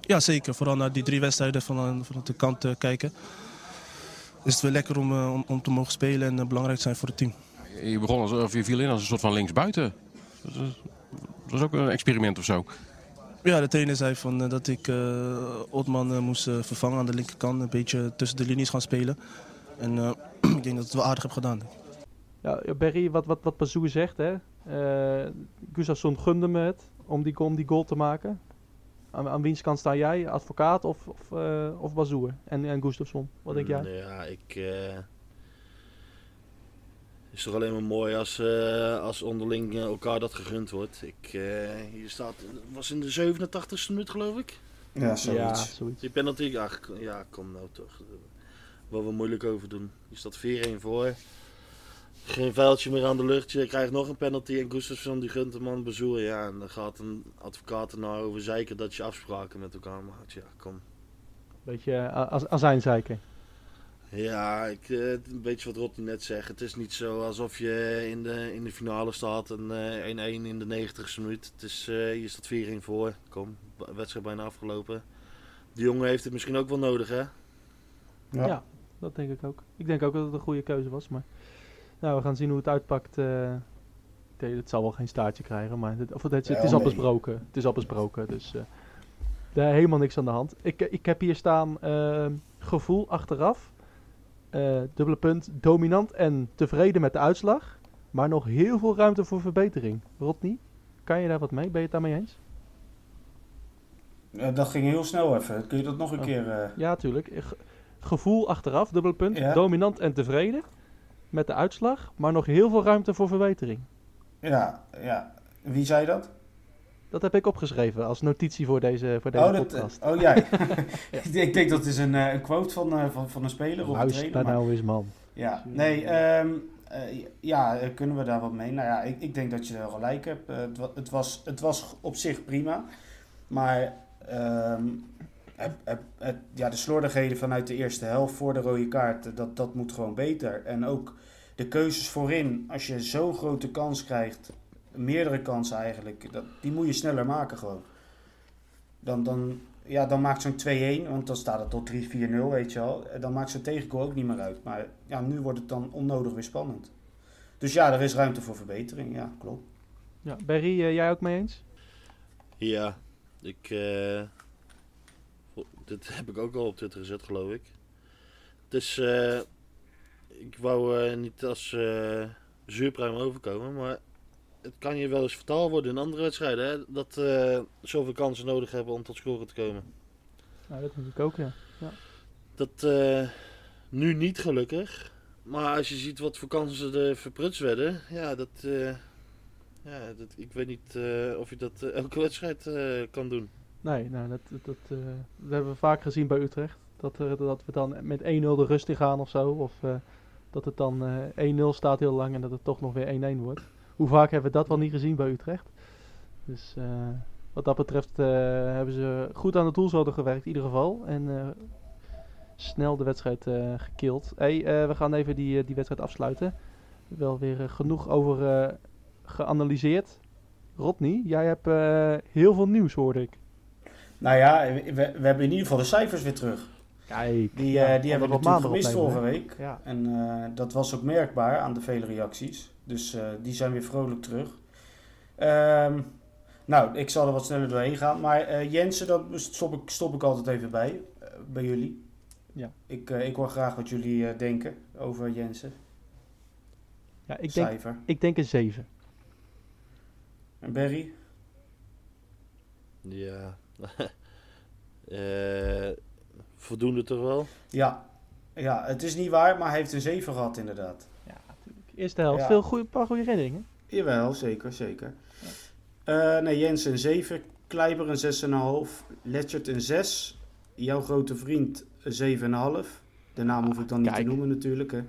Ja, zeker. Vooral naar die drie wedstrijden van, van de kant kijken. Is het weer lekker om, eh, om, om te mogen spelen en eh, belangrijk te zijn voor het team. Je begon als, of je viel in als een soort van linksbuiten. Dat was ook een experiment of zo. Ja, de trainer zei van, eh, dat ik eh Otman eh, moest vervangen aan de linkerkant. Een beetje tussen de linies gaan spelen. En eh, ik denk dat het wel aardig heb gedaan. Ja, Berry, wat, wat, wat Bazoer zegt, hè. Eh Gustafsson gunde me het om die, om die goal te maken. Aan, aan wiens kant sta jij? Advocaat of, of, eh of Bazoer? En, en Gustafsson, wat denk jij? Ja, ik. Is toch alleen maar mooi als, eh, als onderling eh, elkaar dat gegund wordt. Ik, eh, hier staat, het was in de 87ste minuut geloof ik. Ja, Ja, zoiets. zoiets. Die penalty, ach, ja, kom nou toch. Wat we moeilijk over doen. Hier staat 4-1 voor. Geen vuiltje meer aan de lucht. Je krijgt nog een penalty en Gustafsson die gunt hem aan bezoeken. Ja, en dan gaat een advocaat er nou over zeiken dat je afspraken met elkaar maakt. Ja, kom. Beetje uh, az azijnzeiken. Ja, ik, eh, een beetje wat Rotti net zegt. Het is niet zo alsof je in de, in de finale staat en eh, 1-1 in de 90ste minuut. Het is, eh hier staat 4-1 voor. Kom, wedstrijd bijna afgelopen. Die jongen heeft het misschien ook wel nodig, hè? Ja. Ja. dat denk ik ook. Ik denk ook dat het een goede keuze was, maar... Nou, we gaan zien hoe het uitpakt. eh. Ik denk, het zal wel geen staartje krijgen, maar het, of het, het, is al besproken. Het is al besproken, dus... eh daar helemaal niks aan de hand. Ik, ik heb hier staan eh, gevoel achteraf. Eh, dubbele punt, dominant en tevreden met de uitslag. Maar nog heel veel ruimte voor verbetering. Rodney, kan je daar wat mee? Ben je het daarmee eens? Eh, dat ging heel snel even. Kun je dat nog een Oh. keer... eh, Ja, tuurlijk. Ge- gevoel achteraf, dubbele punt. Ja. Dominant en tevreden met de uitslag. Maar nog heel veel ruimte voor verbetering. ja, ja. Wie zei dat? Dat heb ik opgeschreven als notitie voor deze, voor deze Oh, dat, podcast. oh jij. ik, denk- ik denk dat is een, eh, een quote van, eh, van, van een speler of een trainer. maar- nou eens, man. Ja, nee, ehm, eh, ja, eh, kunnen we daar wat mee? Nou ja, ik, ik denk dat je gelijk hebt. Eh, het, het, was, het was op zich prima. Maar ehm, het, het, het- ja, de slordigheden vanuit de eerste helft voor de rode kaart, eh, dat, dat moet gewoon beter. En ook de keuzes voorin, als je zo'n grote kans krijgt, meerdere kansen eigenlijk, dat, die moet je sneller maken gewoon. Dan, dan, ja, dan maakt zo'n 2-1, want dan staat het tot 3-4-0, weet je wel. En Dan maakt zo'n tegengoal ook niet meer uit. Maar ja, nu wordt het dan onnodig weer spannend. Dus ja, er is ruimte voor verbetering. Ja, klopt. Ja, Berry, eh, jij ook mee eens? Ja, ik. eh, dit heb ik ook al op Twitter gezet, geloof ik. Het is. eh, ik wou eh, niet als eh zuurpruim overkomen, maar. Het kan je wel eens vertaald worden in andere wedstrijden. Hè? Dat eh zoveel kansen nodig hebben om tot scoren te komen. Nou, dat ik ook, ja. Dat eh, nu niet gelukkig. Maar als je ziet wat voor kansen er verprutst werden. Ja, dat. eh, ja, dat, ik weet niet of je dat elke wedstrijd kan doen. Nee, nou, dat, dat, dat, dat hebben we vaak gezien bij Utrecht. Dat, dat we dan met 1-0 de rust in gaan of zo. Of dat het dan eh 1-0 staat heel lang en dat het toch nog weer 1-1 wordt. Hoe vaak hebben we dat wel niet gezien bij Utrecht? Dus eh, wat dat betreft eh, hebben ze goed aan de doelsaldo gewerkt in ieder geval. En eh, snel de wedstrijd gekild. Hey, we gaan even die, die wedstrijd afsluiten. Wel weer genoeg over geanalyseerd. Rodney, jij hebt heel veel nieuws hoorde ik. Nou ja, we, we hebben in ieder geval de cijfers weer terug. Kijk, Die, ja, die hebben we natuurlijk gemist vorige week. Ja. En dat was ook merkbaar aan de vele reacties. Dus eh, die zijn weer vrolijk terug. Ehm, nou, ik zal er wat sneller doorheen gaan. Maar eh, Jensen, dat stop ik, stop ik altijd even bij. eh, bij jullie. Ja. Ik, ik hoor graag wat jullie eh, denken over Jensen. Ja, ik, denk, Cijfer. ik denk een 7. En Berry? Ja. Eh, voldoende toch wel? Ja. ja, het is niet waar, maar hij heeft een 7 gehad inderdaad. Eerste helft, Ja. veel goeie, paar goede reddingen. Jawel, zeker, zeker. Eh, nee, Jensen een 7, Kleiber een 6,5, Letchert een 6, jouw grote vriend een 7,5. De naam hoef ik dan niet Kijk. te noemen natuurlijk. Hè.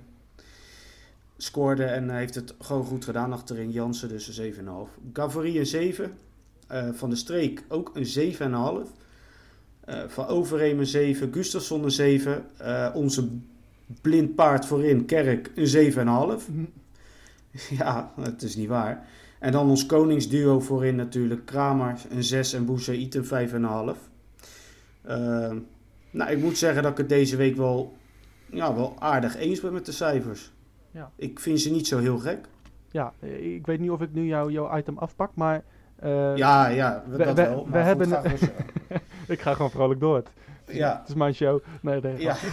Scoorde en heeft het gewoon goed gedaan achterin. Jansen dus een 7,5. Gavory een 7. Eh, van de Streek ook een 7,5. Eh van Overheem een 7. Gustafsson een 7. Eh, onze blind paard voorin, Kerk, een 7,5. Ja, het is niet waar. En dan ons koningsduo voorin natuurlijk. Kramer een 6 en Bouzzaït een 5,5. Ehm nou, ik moet zeggen dat ik het deze week wel, ja, wel aardig eens ben met de cijfers. Ja. Ik vind ze niet zo heel gek. Ja, eh, ik weet niet of ik nu jou, jouw item afpak, maar... eh, ja, ja, we, we- dat we- wel. we hebben- ik ga gewoon vrolijk door. Het Ja, het is mijn show. Nee, nee. ja.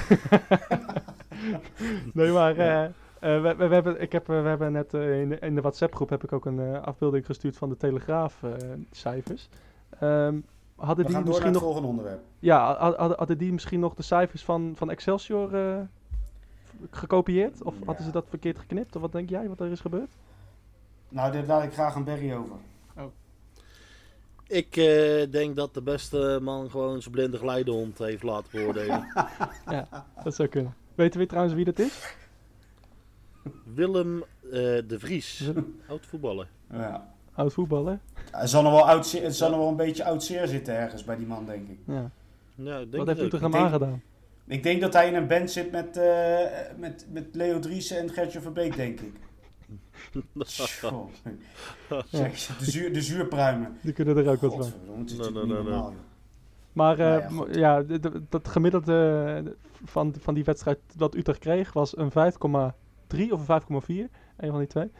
Nee, maar eh, we, we, we hebben, ik heb, eh, we hebben net eh, in, de, in de WhatsApp-groep heb ik ook een afbeelding gestuurd van de Telegraaf-cijfers. Ehm, hadden We die gaan door naar misschien het nog, volgende onderwerp. ja, had- hadden, hadden die misschien nog de cijfers van, van Excelsior eh, gekopieerd? Of hadden ze Ja. dat verkeerd geknipt? Of wat denk jij wat er is gebeurd? Nou, daar laat ik graag een Berry over. Ik eh, denk dat de beste man gewoon zijn blinde geleidehond heeft laten beoordelen. Dat zou kunnen. Weten we trouwens wie dat is? Willem eh, de Vries, oud voetballer. Ja. Oud voetballer. Het zal nog wel, oud, het zal nog wel een beetje oud zeer zitten ergens bij die man, denk ik. Ja. Ja, ik denk Wat heeft ook. Utrecht hem Ik denk- aangedaan? Ik denk dat hij in een band zit met, eh, met, met Leo Driessen en Gertje Verbeek, denk ik. Tjoh. Zeg, De, zuur, de zuurpruimen. Die kunnen er ook wat van. Normaal. Maar eh, Nou ja, ja, d- dat gemiddelde eh, van, van die wedstrijd dat Utrecht kreeg was een 5,3 of een 5,4. Een van die twee.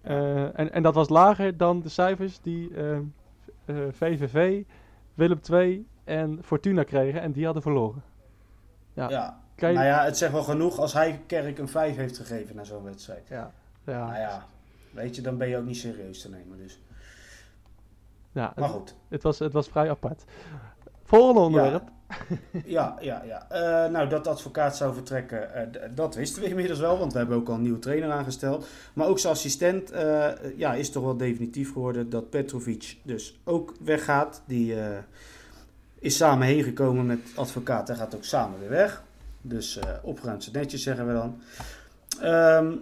Eh, en, en dat was lager dan de cijfers die eh, eh, VVV, Willem II en Fortuna kregen. En die hadden verloren. Ja. Ja. Je- Nou ja, het zegt wel genoeg als hij Kerk een 5 heeft gegeven na zo'n wedstrijd. ja. Ja. Nou ja, weet je, dan ben je ook niet serieus te nemen. Dus. Ja, Maar het, goed. het, was, het was vrij apart. Volgende onderwerp. Ja, ja, ja. Eh, nou, dat de advocaat zou vertrekken, eh, dat wisten we inmiddels wel, want we hebben ook al een nieuwe trainer aangesteld. Maar ook zijn assistent eh, ja, is toch wel definitief geworden dat Petrovic dus ook weggaat. Die is samen heen gekomen met advocaat. Hij gaat ook samen weer weg. Dus opgeruimd zit netjes, zeggen we dan. Ehm,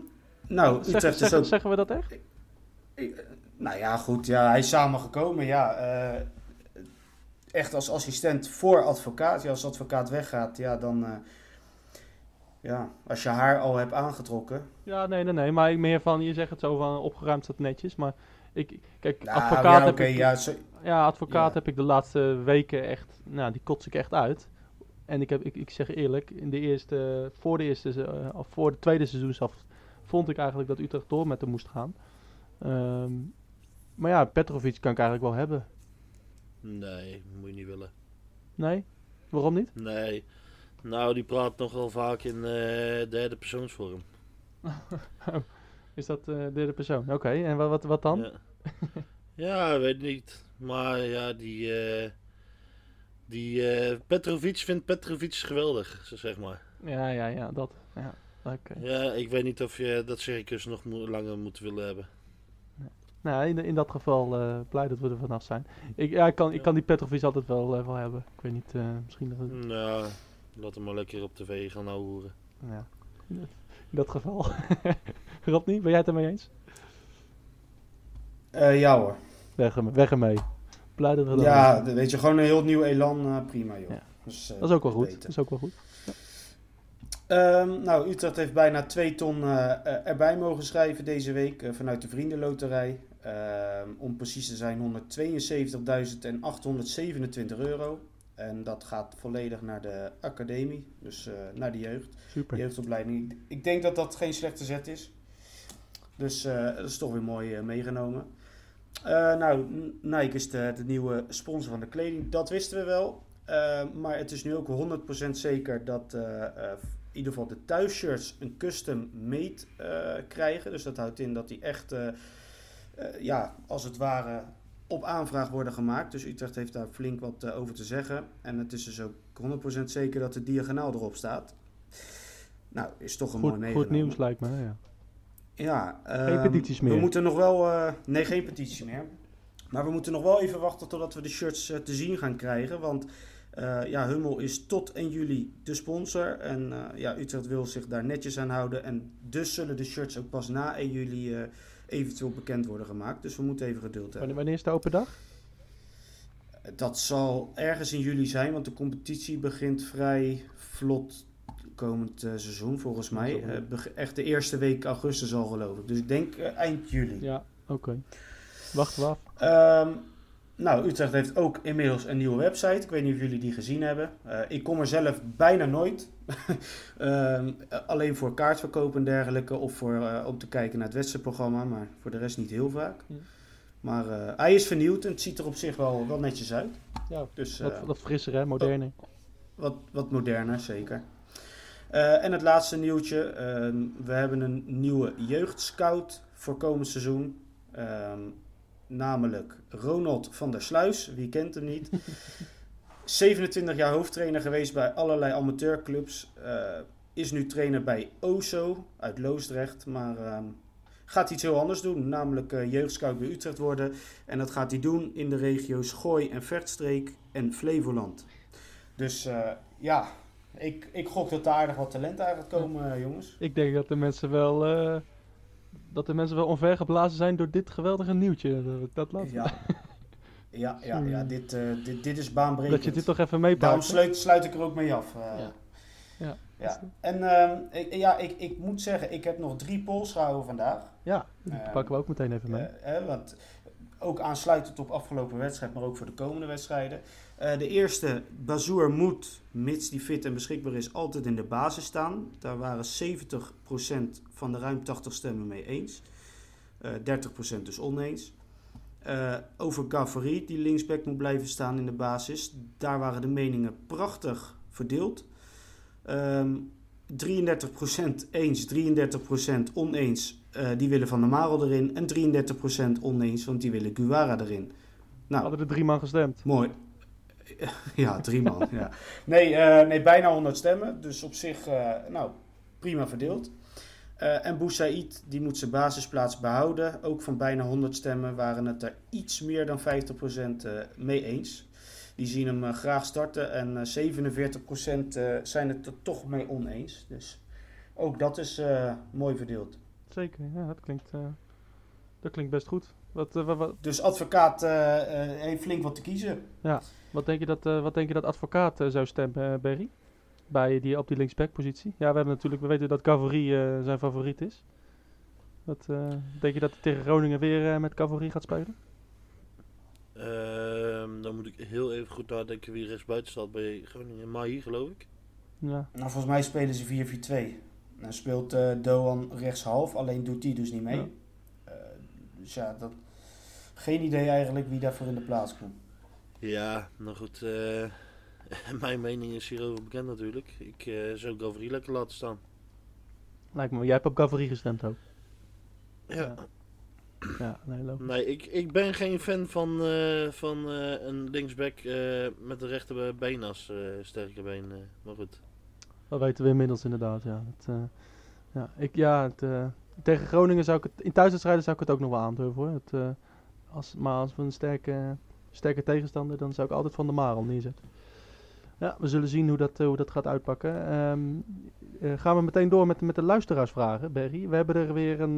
nou, Zeg- Utrecht is ook... Zeggen we dat echt? Nou ja, goed. Ja, hij is samengekomen. Ja, echt als assistent voor advocaat. Ja, als advocaat weggaat, ja, dan... eh, ja, als je haar al hebt aangetrokken. Ja, nee, nee, nee. Maar ik meer van, je zegt het zo van opgeruimd staat netjes. Maar ik, kijk, Nou, advocaat ja, heb oké, ik... ja, zo- Ja, advocaat Ja. heb ik de laatste weken echt, nou, die kots ik echt uit. En ik, heb, ik, ik zeg eerlijk, in de eerste, voor de eerste, eh, of voor de tweede seizoensaf vond ik eigenlijk dat Utrecht door met hem moest gaan. Ehm, maar ja, Petrovic kan ik eigenlijk wel hebben. Nee, moet je niet willen. Nee? Waarom niet? Nee. Nou, die praat nogal vaak in eh, derde persoonsvorm. Is dat eh derde persoon? Oké, en wat, wat, wat dan? Ja. ja, weet niet. Maar ja, die, eh, die eh, Petrovic vindt Petrovic geweldig, zeg maar. Ja, ja, ja, dat. Ja, oké. Ja, ik weet niet of je dat circus nog mo- langer moet willen hebben. Nou, in, in dat geval eh, blij dat we er vanaf zijn. Ik, ja, ik, kan, ik kan die Petrovic altijd wel, wel hebben. Ik weet niet, eh, misschien dat het... Nou, laat hem maar lekker op tv gaan houden. Ja, in dat- geval. Rodney, ben jij het ermee eens? eh, ja hoor. Weg, ermee- weg ermee. Blij dat we Ja, weet je, gewoon een heel nieuw elan. prima, joh. Ja. Dus, eh, Dat is ook wel goed. beter. Dat is ook wel goed. Ehm, nou, Utrecht heeft bijna 2 ton eh, eh, erbij mogen schrijven deze week eh, vanuit de Vriendenloterij. Ehm, om precies te zijn 172.827 euro. En dat gaat volledig naar de academie, dus naar de jeugd, Super. jeugdopleiding. Ik- denk dat dat geen slechte zet is. Dus dat is toch weer mooi meegenomen. Nou, Nike is de, de nieuwe sponsor van de kleding. Dat wisten we wel. Eh, maar het is nu ook 100% zeker dat in ieder geval de thuisshirts een custom made eh, krijgen. Dus dat houdt in dat die echt, eh, ja, als het ware op aanvraag worden gemaakt. Dus Utrecht heeft daar flink wat eh, over te zeggen. En het is dus ook 100% zeker dat de diagonaal erop staat. Nou, is toch een mooi Goed, meegenomen. goed nieuws lijkt me. Ja. Ja, Geen ehm, petities We meer. moeten nog wel. nee, geen petitie meer. Maar we moeten nog wel even wachten totdat we de shirts te zien gaan krijgen. Want eh, ja, Hummel is tot 1 juli de sponsor. En eh, ja, Utrecht wil zich daar netjes aan houden. En dus zullen de shirts ook pas na 1 juli eh, eventueel bekend worden gemaakt. Dus we moeten even geduld hebben. Wanneer, is de open dag? Dat zal ergens in juli zijn, want de competitie begint vrij vlot komend seizoen, volgens mij. Echt de eerste week augustus al, geloof ik. Dus ik denk eind juli. Ja, oké. Wachten we af. Ehm, nou, Utrecht heeft ook inmiddels een nieuwe website. Ik weet niet of jullie die gezien hebben. Eh, ik kom er zelf bijna nooit. Ehm, alleen voor kaartverkoop en dergelijke. Of voor, eh, om te kijken naar het wedstrijdprogramma. Maar voor de rest niet heel vaak. Ja. Maar eh, hij is vernieuwd en het ziet er op zich wel, wel netjes uit. Ja, Dus, wat, wat frisser hè, moderner. wat, wat moderner, zeker. En het laatste nieuwtje. ehm, we hebben een nieuwe jeugdscout voor komend seizoen. Ehm, namelijk Ronald van der Sluis. Wie kent hem niet? 27 jaar hoofdtrainer geweest bij allerlei amateurclubs. eh, is nu trainer bij OSO uit Loosdrecht. Maar ehm, gaat iets heel anders doen. Namelijk jeugdscout bij Utrecht worden. En dat gaat hij doen in de regio's Gooi en Vechtstreek en Flevoland. Dus eh, ja, ik, ik gok dat er aardig wat talent uit gaat komen, jongens. Ik denk dat de mensen wel... eh, dat de mensen wel onvergeblazen zijn door dit geweldige nieuwtje. Dat, dat laat Ja, ja, ja, ja dit, eh, dit, dit is baanbrekend. Dat je dit toch even Daarom meepakt. sluit, sluit ik er ook mee af. eh. Ja. Ja. Ja. En ehm, ik, ja, ik, ik moet zeggen, ik heb nog drie polls gehouden vandaag. Ja, die Ehm, pakken we ook meteen even mee. Eh, eh, want ook aansluitend op afgelopen wedstrijd, maar ook voor de komende wedstrijden. Eh, de eerste, Bazoer moet, mits die fit en beschikbaar is, altijd in de basis staan. Daar waren 70% van de ruim 80 stemmen mee eens. Eh 30% dus oneens. Eh, over Gavary, die linksback moet blijven staan in de basis. Daar waren de meningen prachtig verdeeld. Ehm 33% eens, 33% oneens. Eh, die willen Van der Marel erin. En 33% oneens, want die willen Guara erin. Nou, Hadden er drie man gestemd. mooi. Ja, drie man. ja. nee, eh, nee, bijna 100 stemmen. Dus op zich, eh, nou, prima verdeeld. En Boussaïd, die moet zijn basisplaats behouden. Ook van bijna 100 stemmen waren het er iets meer dan 50% eh, mee eens. Die zien hem eh, graag starten. En eh 47% eh, zijn het er toch mee oneens. Dus ook dat is eh, mooi verdeeld. Zeker, ja, dat klinkt, eh, dat klinkt best goed. Wat, eh, wat, wat, Dus advocaat eh, eh, heeft flink wat te kiezen. wat, denk je dat, eh, wat denk je dat advocaat eh, zou stemmen, eh, Berry? Bij die, op die linksback-positie? Ja, we hebben natuurlijk, we weten dat Cavary eh, zijn favoriet is. Wat, eh, denk je dat hij tegen Groningen weer eh, met Cavary gaat spelen? Ehm, dan moet ik heel even goed nadenken wie rechtsbuiten staat bij Groningen. Mahi, geloof ik. Ja, Nou, volgens mij spelen ze 4-4-2. Dan speelt eh, Doan rechtshalf, alleen doet die dus niet mee. Ja. Eh, dus ja, dat... geen idee eigenlijk wie daarvoor in de plaats komt. Ja, nou goed. eh, mijn mening is hierover bekend natuurlijk. Ik eh, zou Gavri lekker laten staan. lijkt me. Jij hebt op Cavary gestemd ook. Ja. Ja, nee, logisch. Nee, ik, ik ben geen fan van, eh, van eh, een linksback eh, met de rechterbeen als sterke been. maar goed. Dat weten we inmiddels inderdaad, ja. Het, ja, ik, ja het, tegen Groningen zou ik het, in thuiswedstrijden zou ik het ook nog wel aandurven hoor. Het, als, maar als we een sterke, sterke tegenstander, dan zou ik altijd Van de Marel neerzetten. Ja, we zullen zien hoe dat, hoe dat gaat uitpakken. Ehm, eh, gaan we meteen door met, met de luisteraarsvragen, Berry. We hebben er weer een,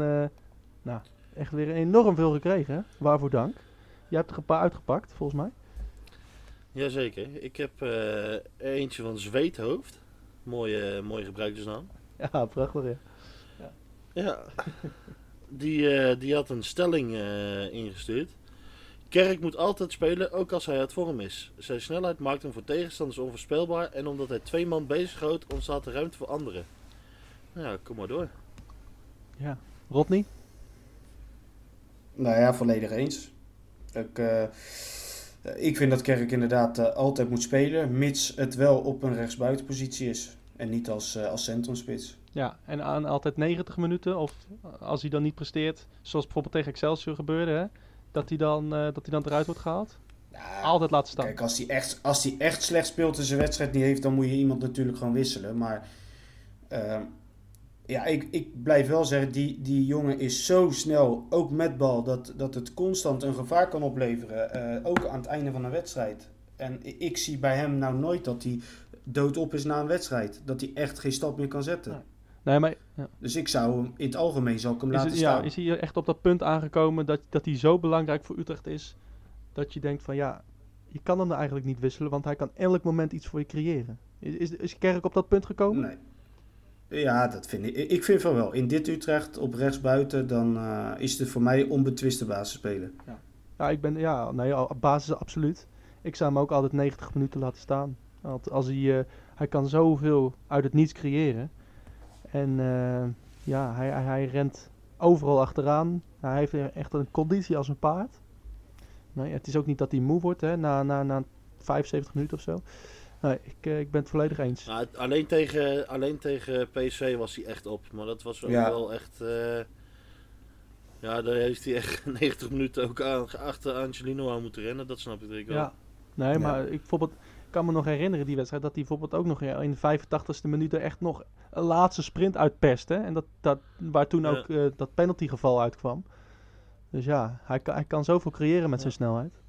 nou, echt weer enorm veel gekregen. Waarvoor dank. Jij hebt er een paar uitgepakt, volgens mij. Jazeker. Ik heb er eentje van Zweethoofd. Mooie, mooie gebruikersnaam. Ja, prachtig ja. Ja. die, eh, die had een stelling eh, ingestuurd. Kerk moet altijd spelen, ook als hij uit vorm is. Zijn snelheid maakt hem voor tegenstanders onvoorspelbaar. En omdat hij twee man bezighoudt, ontstaat er ruimte voor anderen. Nou ja, kom maar door. Ja. Rodney? Nou ja, volledig eens. Ik, eh, ik vind dat Kerk inderdaad eh, altijd moet spelen, mits het wel op een rechtsbuitenpositie is. En niet als, eh, als centrumspits. Ja, en aan altijd 90 minuten, of als hij dan niet presteert, zoals bijvoorbeeld tegen Excelsior gebeurde, hè, dat, hij dan, dat hij dan eruit wordt gehaald. Ja, Altijd laten staan. Kijk, als hij, echt, als hij echt slecht speelt en zijn wedstrijd niet heeft, dan moet je iemand natuurlijk gewoon wisselen. Maar ehm, ja, ik, ik blijf wel zeggen, die, die jongen is zo snel, ook met bal, dat, dat het constant een gevaar kan opleveren. eh, ook aan het einde van een wedstrijd. En ik zie bij hem nou nooit dat hij doodop is na een wedstrijd. Dat hij echt geen stap meer kan zetten. Nee. Nee, maar ja. Dus ik zou hem, in het algemeen zou ik hem is, laten het, ja, staan. is hij echt op dat punt aangekomen dat, dat hij zo belangrijk voor Utrecht is, dat je denkt van ja, je kan hem er eigenlijk niet wisselen, want hij kan elk moment iets voor je creëren. Is, is, is Kerk op dat punt gekomen? Nee. Ja, dat vind ik. Ik vind van wel. In dit Utrecht op rechtsbuiten, dan eh, is het voor mij onbetwiste basisspeler. Ja, ik ben, ja, nee, basis absoluut. Ik zou hem ook altijd 90 minuten laten staan. Want als hij, eh, hij kan zoveel uit het niets creëren. En eh, ja, hij, hij, rent overal achteraan. Hij heeft echt een conditie als een paard. Nee, het is ook niet dat hij moe wordt hè, na, na, na 75 minuten of zo. Nee, ik, eh, ik ben het volledig eens. Nou, alleen, tegen, alleen tegen PSV was hij echt op. Maar dat was Ja. wel echt... eh, ja, daar heeft hij echt 90 minuten ook aan, achter Angelino aan moeten rennen. Dat snap ik wel. Ja, nee, maar ik, bijvoorbeeld, ik kan me nog herinneren die wedstrijd dat hij bijvoorbeeld ook nog in de 85ste minuut er echt nog een laatste sprint uitperste. En dat, dat, waar toen Ja. ook eh, dat penaltygeval uitkwam. Dus ja, hij kan, hij kan zoveel creëren met zijn snelheid.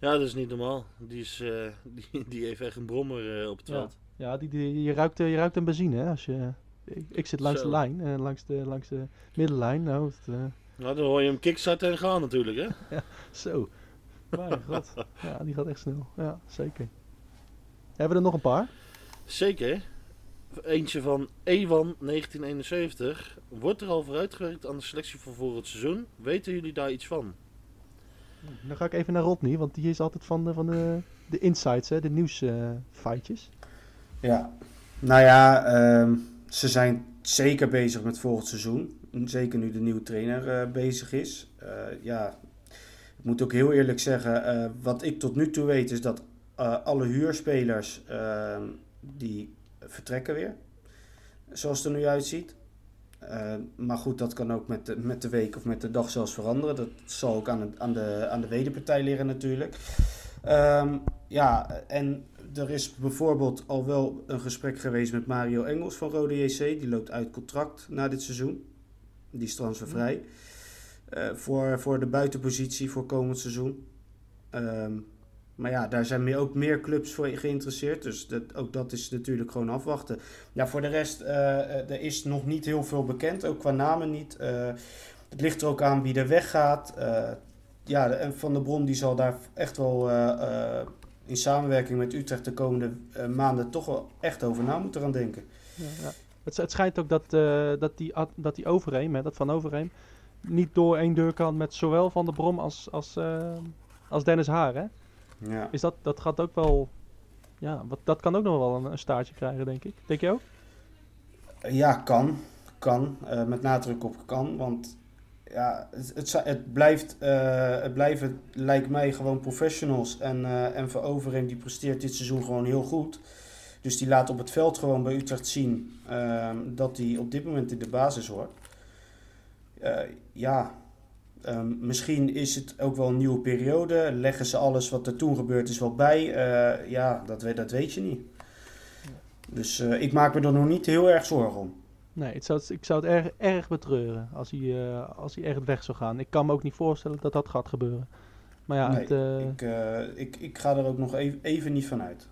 Ja, dat is niet normaal. Die, is, eh, die, die heeft echt een brommer eh, op het Ja. veld. Ja, die, die, je, ruikt, eh, je ruikt een benzine hè, als je... Ik, ik zit langs Zo. de lijn, langs, de, langs de middenlijn. Nou, het, Nou, dan hoor je hem kickstarten en gaan natuurlijk, hè? zo. Mijn god. Ja, die gaat echt snel. Ja, zeker. Hebben we er nog een paar? Zeker. Eentje van Ewan 1971. Wordt er al vooruitgewerkt aan de selectie voor volgend seizoen? Weten jullie daar iets van? Dan ga ik even naar Rodney, want die is altijd van de, van de, de insights, hè, de nieuwsfeitjes. Ja, nou ja, ehm, ze zijn zeker bezig met volgend seizoen. Zeker nu de nieuwe trainer eh, bezig is. Eh, ja, ik moet ook heel eerlijk zeggen, eh, wat ik tot nu toe weet is dat alle huurspelers ehm, die vertrekken weer. Zoals het er nu uitziet. Eh, maar goed, dat kan ook met de, met de week of met de dag zelfs veranderen. Dat zal ook aan, het, aan, de, aan de wederpartij liggen natuurlijk. Ehm, ja, en er is bijvoorbeeld al wel een gesprek geweest met Mario Engels van Rode JC. Die loopt uit contract na dit seizoen. Die is transfervrij. Eh, voor, voor de buitenpositie voor komend seizoen. Ehm, maar ja, daar zijn ook meer clubs voor geïnteresseerd. Dus dat, ook dat is natuurlijk gewoon afwachten. Ja, voor de rest, eh, eh, er is nog niet heel veel bekend. Ook qua namen niet. Eh, het ligt er ook aan wie er weggaat. Ja, Van der Bron die zal daar echt wel in samenwerking met Utrecht de komende maanden toch wel echt over na moeten gaan denken. Ja. Het, het schijnt ook dat, dat, die, dat die Overheem, hè, dat Van Overheem, niet door één deur kan met zowel Van der Brom als, als, als Dennis Haar. Hè? Ja. Is dat, dat gaat ook wel, ja, wat, dat kan ook nog wel een, een staartje krijgen, denk ik. Denk je ook? Ja, kan. Kan. Eh, met nadruk op kan. Want ja, het, het, blijft, eh, het blijven, lijkt mij, gewoon professionals. En, eh en Overheem die presteert dit seizoen gewoon heel goed. Dus die laat op het veld gewoon bij Utrecht zien ehm, dat hij op dit moment in de basis hoort. Ja, ehm, misschien is het ook wel een nieuwe periode. Leggen ze alles wat er toen gebeurd is wel bij. Eh, ja, dat, weet- dat weet je niet. Dus eh, ik maak me er nog niet heel erg zorgen om. Nee, het zou, ik zou het erg, erg betreuren als hij, eh, als hij echt weg zou gaan. Ik kan me ook niet voorstellen dat dat gaat gebeuren. Maar ja, nee, het, ik, ik, ik ga er ook nog even, even niet van uit.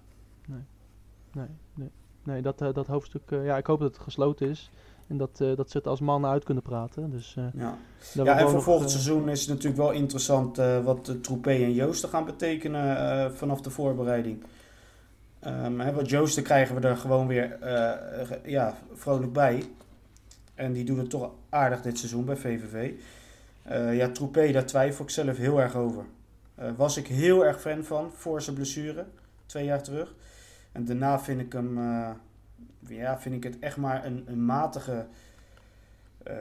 nee, nee, nee dat, eh, dat hoofdstuk, ja, ik hoop dat het gesloten is. En dat, eh, dat ze het als mannen uit kunnen praten. Dus, eh, Ja, ja en voor volgend eh, seizoen is het natuurlijk wel interessant eh, wat Troepé en Joosten gaan betekenen vanaf de voorbereiding. Hè, want Joosten krijgen we er gewoon weer ja, vrolijk bij. En die doet het toch aardig dit seizoen bij VVV. Ja, Troepé, daar twijfel ik zelf heel erg over. Was ik heel erg fan van voor zijn blessure, twee jaar terug. En daarna vind ik hem, ja, vind ik het echt maar een, een matige, eh,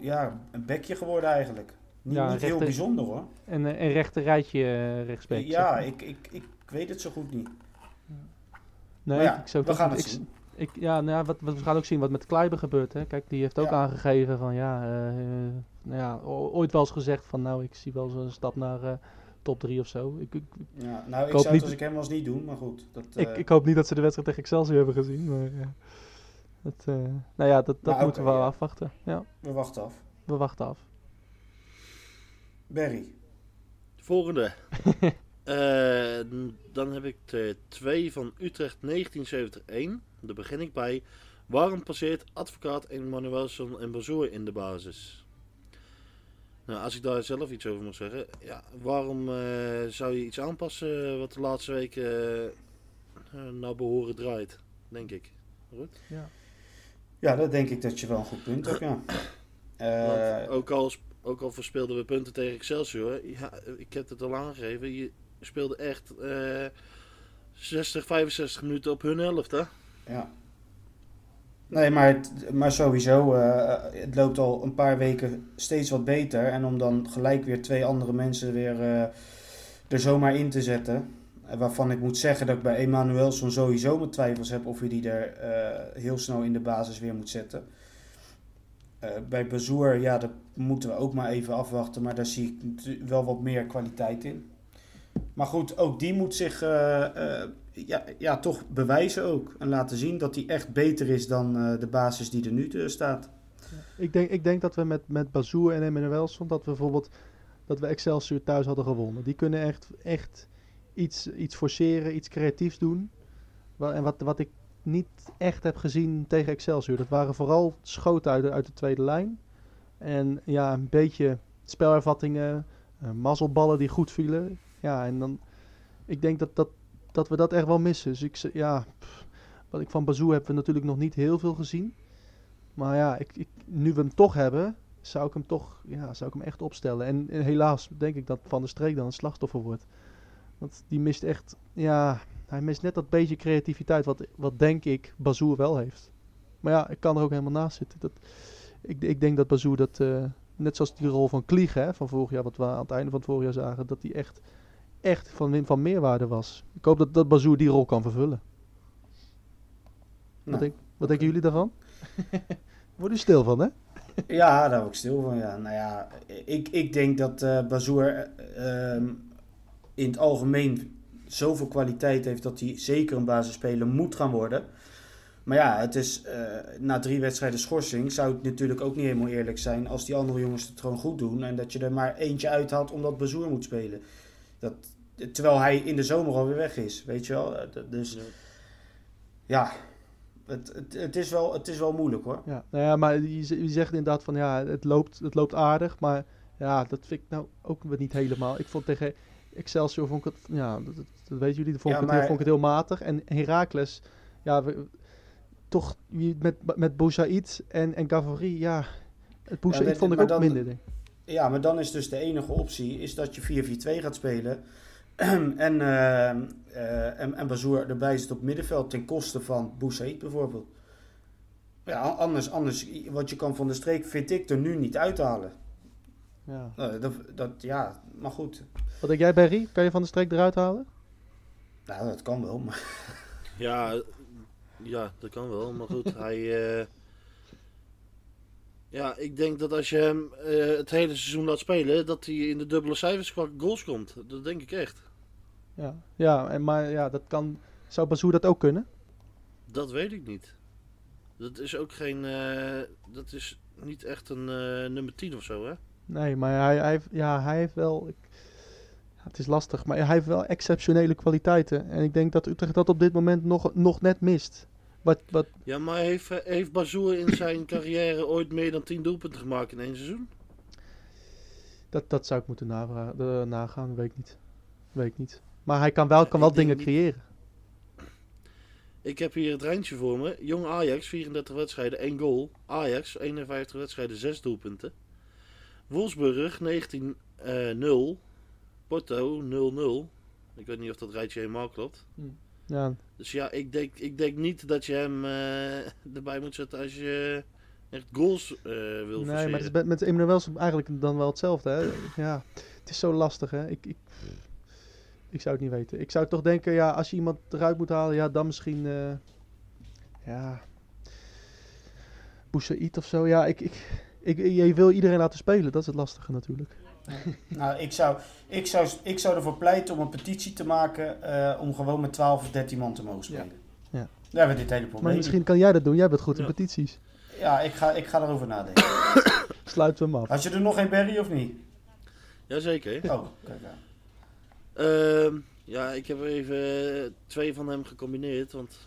ja, een bekje geworden eigenlijk. Niet, Ja, niet heel bijzonder hoor. En een, een rechter rijtje zeg ja, maar. ik, ik, ik weet het zo goed niet. Nee, ja, ik zou we gaan het ik, zien. Ik, ja, nou ja, wat, wat we gaan ook zien wat met Kleiber gebeurt. Hè. Kijk, die heeft ook Ja. aangegeven van ja, eh, eh, nou ja, ooit wel eens gezegd van nou, ik zie wel zo'n stap naar eh, top 3 of zo. Ik, ik, Ja, nou, ik hoop zou niet- het als ik hem was niet doen, maar goed. Dat, ik, eh, ik hoop niet dat ze de wedstrijd tegen Excelsior hebben gezien. Maar, eh, dat, eh, nou ja, dat, dat Maar moeten we wel ja. afwachten. Ja, We wachten af. we wachten af. Barry. Volgende. Eh, dan heb ik de 2 van Utrecht 1971. Daar begin ik bij. Waarom passeert advocaat Emanuelson en Bazoer in de basis? Nou, als ik daar zelf iets over moet zeggen. Ja, waarom eh, zou je iets aanpassen wat de laatste weken eh, eh, naar behoren draait? Denk ik. Goed? Ja, dat denk ik dat je wel een goed punt hebt, ja. Eh, Want ook, al, ook al verspeelden we punten tegen Excelsior. Ja, ik heb het al aangegeven. Je speelde echt eh 60, 65 minuten op hun helft, hè? Ja. Nee, maar, maar sowieso, eh, het loopt al een paar weken steeds wat beter. En om dan gelijk weer twee andere mensen weer eh, er zomaar in te zetten. eh, Waarvan ik moet zeggen dat ik bij Emanuelson sowieso mijn twijfels heb of je die er eh, heel snel in de basis weer moet zetten. Eh, bij Bazoer, ja, dat moeten we ook maar even afwachten. Maar daar zie ik wel wat meer kwaliteit in. Maar goed, ook die moet zich eh, eh, ja, ja, toch bewijzen ook. En laten zien dat hij echt beter is dan eh, de basis die er nu staat. Ik denk, ik denk dat we met, met Bazoer en Emmanuelson, dat we bijvoorbeeld dat we Excelsior thuis hadden gewonnen. Die kunnen echt, echt iets, iets forceren, iets creatiefs doen. En wat, wat ik niet echt heb gezien tegen Excelsior, dat waren vooral schoten uit de, uit de tweede lijn. En ja, een beetje spelervattingen, mazzelballen die goed vielen. Ja, en dan, ik denk dat, dat, dat we dat echt wel missen. Dus ik, ja, wat ik van Bazoer hebben we natuurlijk nog niet heel veel gezien. Maar ja, ik, nu we hem toch hebben, zou ik hem toch, ja, zou ik hem echt opstellen. En, en helaas denk ik dat Van der Streek dan een slachtoffer wordt. Want die mist echt, ja, hij mist net dat beetje creativiteit wat, wat denk ik Bazoer wel heeft. Maar ja, ik kan er ook helemaal naast zitten. Dat, ik, ik denk dat Bazoer dat, eh, net zoals die rol van Klieg hè, van vorig jaar, wat we aan het einde van het vorig jaar zagen, dat die echt, echt van, van meerwaarde was. Ik hoop dat, dat Bazoer die rol kan vervullen. Wat, Nou, denk, wat denken jullie daarvan? Word u stil van, hè? Ja, daar word ik stil van. Ja. Nou ja, ik, ik denk dat eh Bazoer eh, ehm, in het algemeen zoveel kwaliteit heeft dat hij zeker een basisspeler moet gaan worden. Maar ja, het is eh, na drie wedstrijden schorsing zou het natuurlijk ook niet helemaal eerlijk zijn als die andere jongens het gewoon goed doen en dat je er maar eentje uithaalt omdat Bazoer moet spelen. Dat, terwijl hij in de zomer alweer weg is, weet je wel. Eh, Dus Ja. ja, het, het, het, is wel, het is wel moeilijk hoor. Ja, nou ja, maar je, zegt inderdaad van ja, het loopt, het loopt aardig, maar ja, dat vind ik nou ook weer niet helemaal. Ik vond tegen Excelsior, vond ik het, ja, dat, dat, dat weten jullie, vond, Ja, ik het, maar- vond ik het heel matig. En Heracles, ja, we- toch met, met Boussaïd en, en Gavori, ja, het Boussaïd dat- vond ik ook dan- minder. Denk. ik. Ja, maar dan is dus de enige optie is dat je 4-4-2 gaat spelen. en, eh eh en, en Bazoer erbij zit op middenveld ten koste van Boussaïd bijvoorbeeld. Ja, anders, anders, wat je kan van de streek vind ik er nu niet uithalen. Ja. Nou, dat, dat, ja, maar goed. Wat denk jij, Berry? Kan je van de streek eruit halen? Nou, dat kan wel, maar... Ja, ja, dat kan wel. Maar goed, hij. Ja, ik denk dat als je hem eh, het hele seizoen laat spelen, dat hij in de dubbele cijfers qua goals komt. Dat denk ik echt. Ja, ja en, maar ja, dat kan, zou Bazoer dat ook kunnen? Dat weet ik niet. Dat is ook geen. eh, dat is niet echt een eh, nummer 10 of zo, hè? Nee, maar hij, hij, heeft, ja, hij heeft wel. Ik, ja, het is lastig, maar hij heeft wel exceptionele kwaliteiten. En ik denk dat Utrecht dat op dit moment nog, nog net mist. Wat, wat, Ja, maar heeft, eh, heeft Bazoer in zijn carrière ooit meer dan 10 doelpunten gemaakt in één seizoen? dat, dat zou ik moeten eh, nagaan, weet ik niet. Weet ik niet. Maar hij kan wel, kan wel dingen creëren. Ik heb hier het rijntje voor me. Jong Ajax, 34 wedstrijden, 1 goal. Ajax, 51 wedstrijden, 6 doelpunten. Wolfsburg, 19-0. Porto, 0-0. Ik weet niet of dat rijtje helemaal klopt. Ja, Dus ja, ik denk, ik denk niet dat je hem eh, erbij moet zetten als je echt goals eh, wil nee, forceren. maar het is met, met Emmanuel eigenlijk dan wel hetzelfde. Hè? Ja, het is zo lastig. Hè? Ik, ik, ik zou het niet weten. Ik zou toch denken, ja, als je iemand eruit moet halen, ja, dan misschien. eh ja. Boussaïd of zo. Ja, ik, ik, ik, je wil iedereen laten spelen. Dat is het lastige natuurlijk. Nou, ik zou, ik, zou, ik zou ervoor pleiten om een petitie te maken eh, om gewoon met 12 of 13 man te mogen spelen. Ja. Daar hebben we dit hele probleem. Maar misschien kan jij dat doen. Jij bent goed in Ja. petities. Ja, ik ga, ik ga erover nadenken. Sluiten we hem af. Had je er nog een Barry of niet? Jazeker. Oh, kijk aan. Ehm, ja, ik heb even twee van hem gecombineerd, want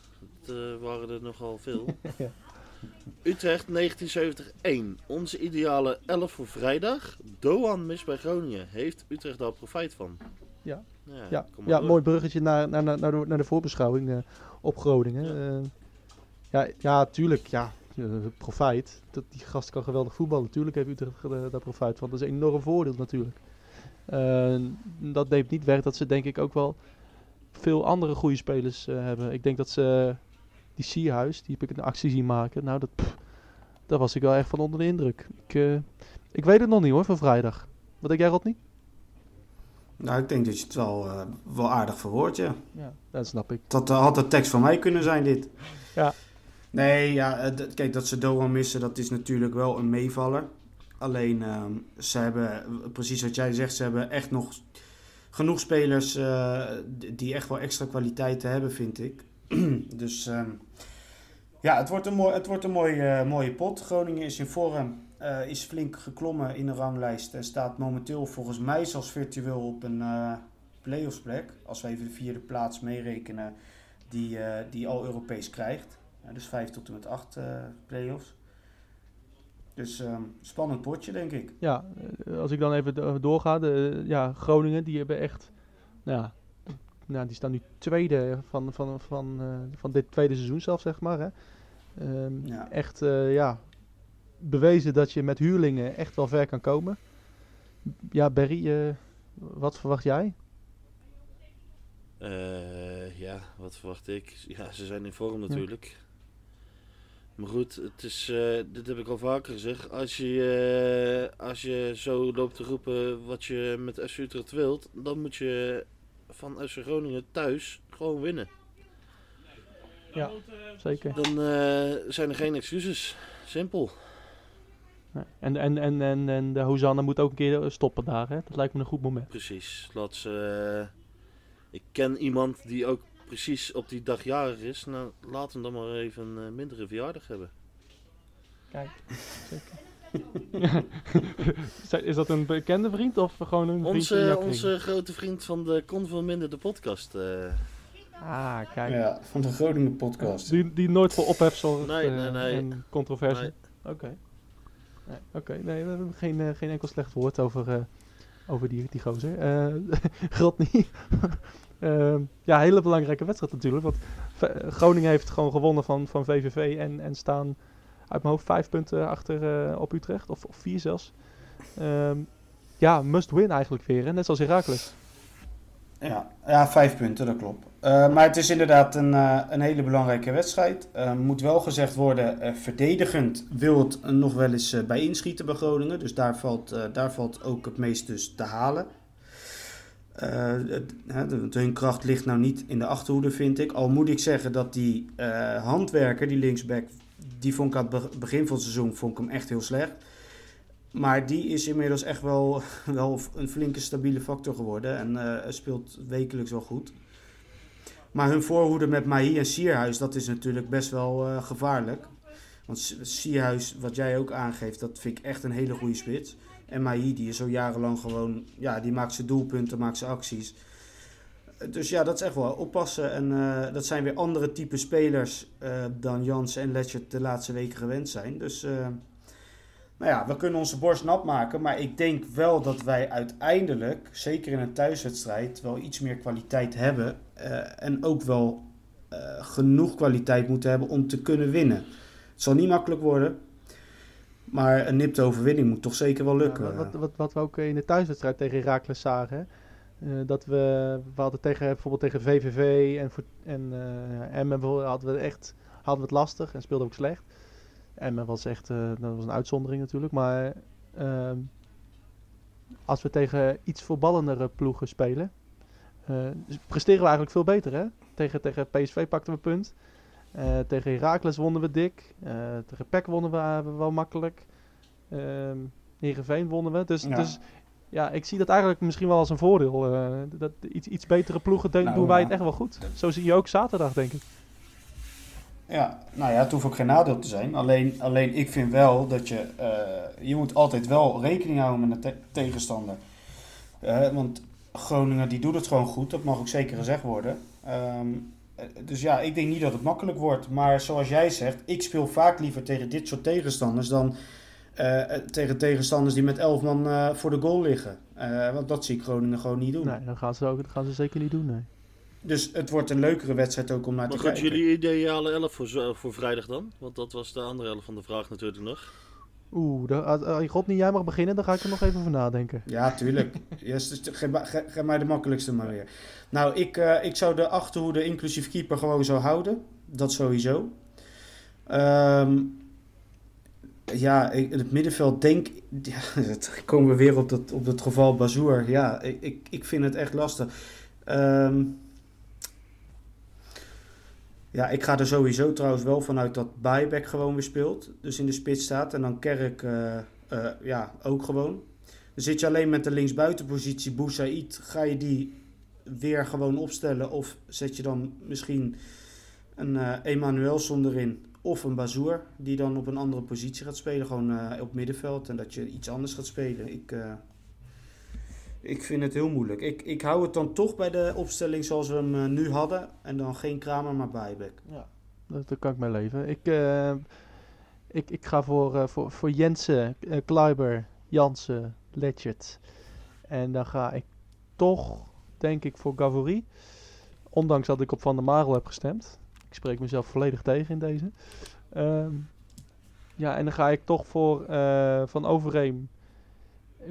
het eh, waren er nogal veel. Ja. Utrecht 1970-1. Onze ideale 11 voor vrijdag. Doan mis bij Groningen. Heeft Utrecht daar profijt van? Ja. Ja, Ja, mooi bruggetje naar, naar, naar, naar, de, naar de voorbeschouwing eh, op Groningen. Ja. Ja. ja, ja, tuurlijk. Ja, eh, profijt. Dat, die gast kan geweldig voetballen. Natuurlijk heeft Utrecht eh, daar profijt van. Dat is een enorm voordeel natuurlijk. Eh, dat neemt niet weg dat ze denk ik ook wel veel andere goede spelers eh, hebben. Ik denk dat ze die Sierhuis, die heb ik een actie zien maken. Nou, dat, pff, daar was ik wel echt van onder de indruk. Ik, eh, ik weet het nog niet hoor, van vrijdag. Wat denk jij, Rodney? Nou, ik denk dat je het wel, eh, wel aardig verwoordt, ja. Ja, dat snap ik. Dat eh, had de tekst van mij kunnen zijn, dit. Ja. Nee, ja, kijk, dat ze Doan missen, dat is natuurlijk wel een meevaller. Alleen, ehm, ze hebben, precies wat jij zegt, ze hebben echt nog genoeg spelers die echt wel extra kwaliteiten hebben, vind ik. dus ehm, ja, het wordt een, mooi, het wordt een mooi, eh, mooie pot. Groningen is in vorm, eh, is flink geklommen in de ranglijst en staat momenteel volgens mij zelfs virtueel op een eh playoffs plek. Als we even de vierde plaats meerekenen die, eh, die al Europees krijgt. Dus 5 tot en met 8 eh play-offs. Dus ehm, spannend potje, denk ik. Ja, eh, als ik dan even do- doorga. De, ja, Groningen, die hebben echt... Nou, nou, die staan nu tweede van, van, van, eh, van dit tweede seizoen zelf, zeg maar. Hè. Ehm, Ja. Echt, eh, ja, bewezen dat je met huurlingen echt wel ver kan komen. Ja, Berry, eh, wat verwacht jij? Eh, ja, wat verwacht ik? Ja, ze zijn in vorm natuurlijk. Maar goed, het is, eh, dit heb ik al vaker gezegd. Als je, eh, als je zo loopt te roepen wat je met FC Utrecht wilt, dan moet je van FC Groningen thuis gewoon winnen. Zeker. Dan eh, zijn er geen excuses. Simpel. En, en, en, en, en de Hosanna moet ook een keer eh, stoppen daar. Hè? Dat lijkt me een goed moment. Precies. Laat ze, eh, ik ken iemand die ook precies op die dag jarig is. Nou, laat hem dan maar even een mindere verjaardag hebben. Kijk, zeker. Is dat een bekende vriend of gewoon een Onze, onze grote vriend van de Kon van Minder, de podcast. eh. Ah, kijk. Ja, van de Groningen podcast. Die, die nooit voor ophef zorgt Nee, eh, nee, nee. en controversie. Nee. Oké. Nee, Oké, nee, we hebben geen, eh, geen enkel slecht woord over, eh, over die, die gozer. Eh. Ehm, ja, hele belangrijke wedstrijd natuurlijk. Want V- Groningen heeft gewoon gewonnen van, van VVV en, en staan uit mijn hoofd vijf punten achter eh, op Utrecht. Of, of vier zelfs. Ehm, ja, must win eigenlijk weer. Hè? Net zoals Heracles. Ja, ja, vijf punten, dat klopt. Eh, maar het is inderdaad een, eh, een hele belangrijke wedstrijd. Eh, moet wel gezegd worden, verdedigend wil het nog wel eens bij inschieten bij Groningen. Dus daar valt, daar valt ook het meest dus te halen. Het- hun kracht ligt nou niet in de achterhoede, vind ik. Al moet ik zeggen dat die handwerker, die linksback, die vond ik aan het be- begin van het seizoen vond ik hem echt heel slecht. Maar die is inmiddels echt wel, wel een flinke stabiele factor geworden. En eh, speelt wekelijks wel goed. Maar hun voorhoede met Mahi en Sierhuis, dat is natuurlijk best wel eh, gevaarlijk. Want Sierhuis, wat jij ook aangeeft, dat vind ik echt een hele goede spits. En Mahi, die is zo jarenlang gewoon, ja, die maakt zijn doelpunten, maakt zijn acties. Dus ja, dat is echt wel oppassen. En eh, dat zijn weer andere type spelers dan Jans en Letchert de laatste weken gewend zijn. Dus nou ja, we kunnen onze borst nat maken. Maar ik denk wel dat wij uiteindelijk, zeker in een thuiswedstrijd, wel iets meer kwaliteit hebben. eh, en ook wel eh, genoeg kwaliteit moeten hebben om te kunnen winnen. Het zal niet makkelijk worden. Maar een nipte overwinning moet toch zeker wel lukken. Ja, wat, wat, wat we ook in de thuiswedstrijd tegen Heracles zagen. hè. Eh, dat we, we hadden tegen, bijvoorbeeld tegen VVV en, en bijvoorbeeld hadden we echt hadden we het lastig en speelden ook slecht. Emmen was echt, eh, dat was een uitzondering natuurlijk. Maar ehm, als we tegen iets voetballendere ploegen spelen, eh, presteren we eigenlijk veel beter. Hè? Tegen, tegen PSV pakten we punt. Eh, tegen Heracles wonnen we dik. Tegen PEC wonnen we wel makkelijk. Ehm Heerenveen wonnen we. Dus Ja. dus ja, ik zie dat eigenlijk misschien wel als een voordeel. dat iets, iets betere ploegen doen, Nou, doen wij het echt wel goed. Zo zie je ook zaterdag, denk ik. Ja, nou ja, het hoeft ook geen nadeel te zijn. Alleen, alleen ik vind wel dat je... eh, je moet altijd wel rekening houden met te- tegenstander. Eh, want Groningen die doet het gewoon goed. Dat mag ook zeker gezegd worden. Ehm, eh, dus ja, ik denk niet dat het makkelijk wordt. Maar zoals jij zegt, ik speel vaak liever tegen dit soort tegenstanders dan tegen tegenstanders die met 11 man voor de goal liggen. Want dat zie ik Groningen gewoon niet doen. Nee, dat gaan ze, ook, dat gaan ze zeker niet doen. Nee. Dus het wordt een leukere wedstrijd ook om naar Maar te goed, kijken. jullie ideale elf voor, voor vrijdag dan? Want dat was de andere helft van de vraag natuurlijk nog. Oeh, daar- als, als God niet jij mag beginnen, dan ga ik er nog even over nadenken. Ja, tuurlijk. Yes, dus geef, mij de makkelijkste maar weer. Nou, ik, eh, ik zou de achterhoede inclusief keeper gewoon zo houden. Dat sowieso. Ehm, ja, ik- in het middenveld denk... Ja, het komen we weer op dat, op het geval Bazoer. Ja, ik, ik, ik vind het echt lastig. Ehm, ja, ik ga er sowieso trouwens wel vanuit dat Buyback gewoon weer speelt. Dus in de spits staat. En dan Kerk eh, eh, ja, ook gewoon. Dan zit je alleen met de linksbuitenpositie Boussaïd. Ga je die weer gewoon opstellen? Of zet je dan misschien een eh Emanuelson erin? Of een Bazoer die dan op een andere positie gaat spelen. Gewoon op middenveld. En dat je iets anders gaat spelen. Ik, ik vind het heel moeilijk. Ik, ik hou het dan toch bij de opstelling zoals we hem eh, nu hadden. En dan geen Kramer, maar Bijbek. Ja, dat, kan ik mee leven. Ik, eh, ik, ik ga voor, eh, voor, voor Jensen, Kleiber, Jansen, Letchert. En dan ga ik toch, denk ik, voor Gavory. Ondanks dat ik op Van der Marel heb gestemd. Ik spreek mezelf volledig tegen in deze. Ehm, ja, en dan ga ik toch voor Van Overeem,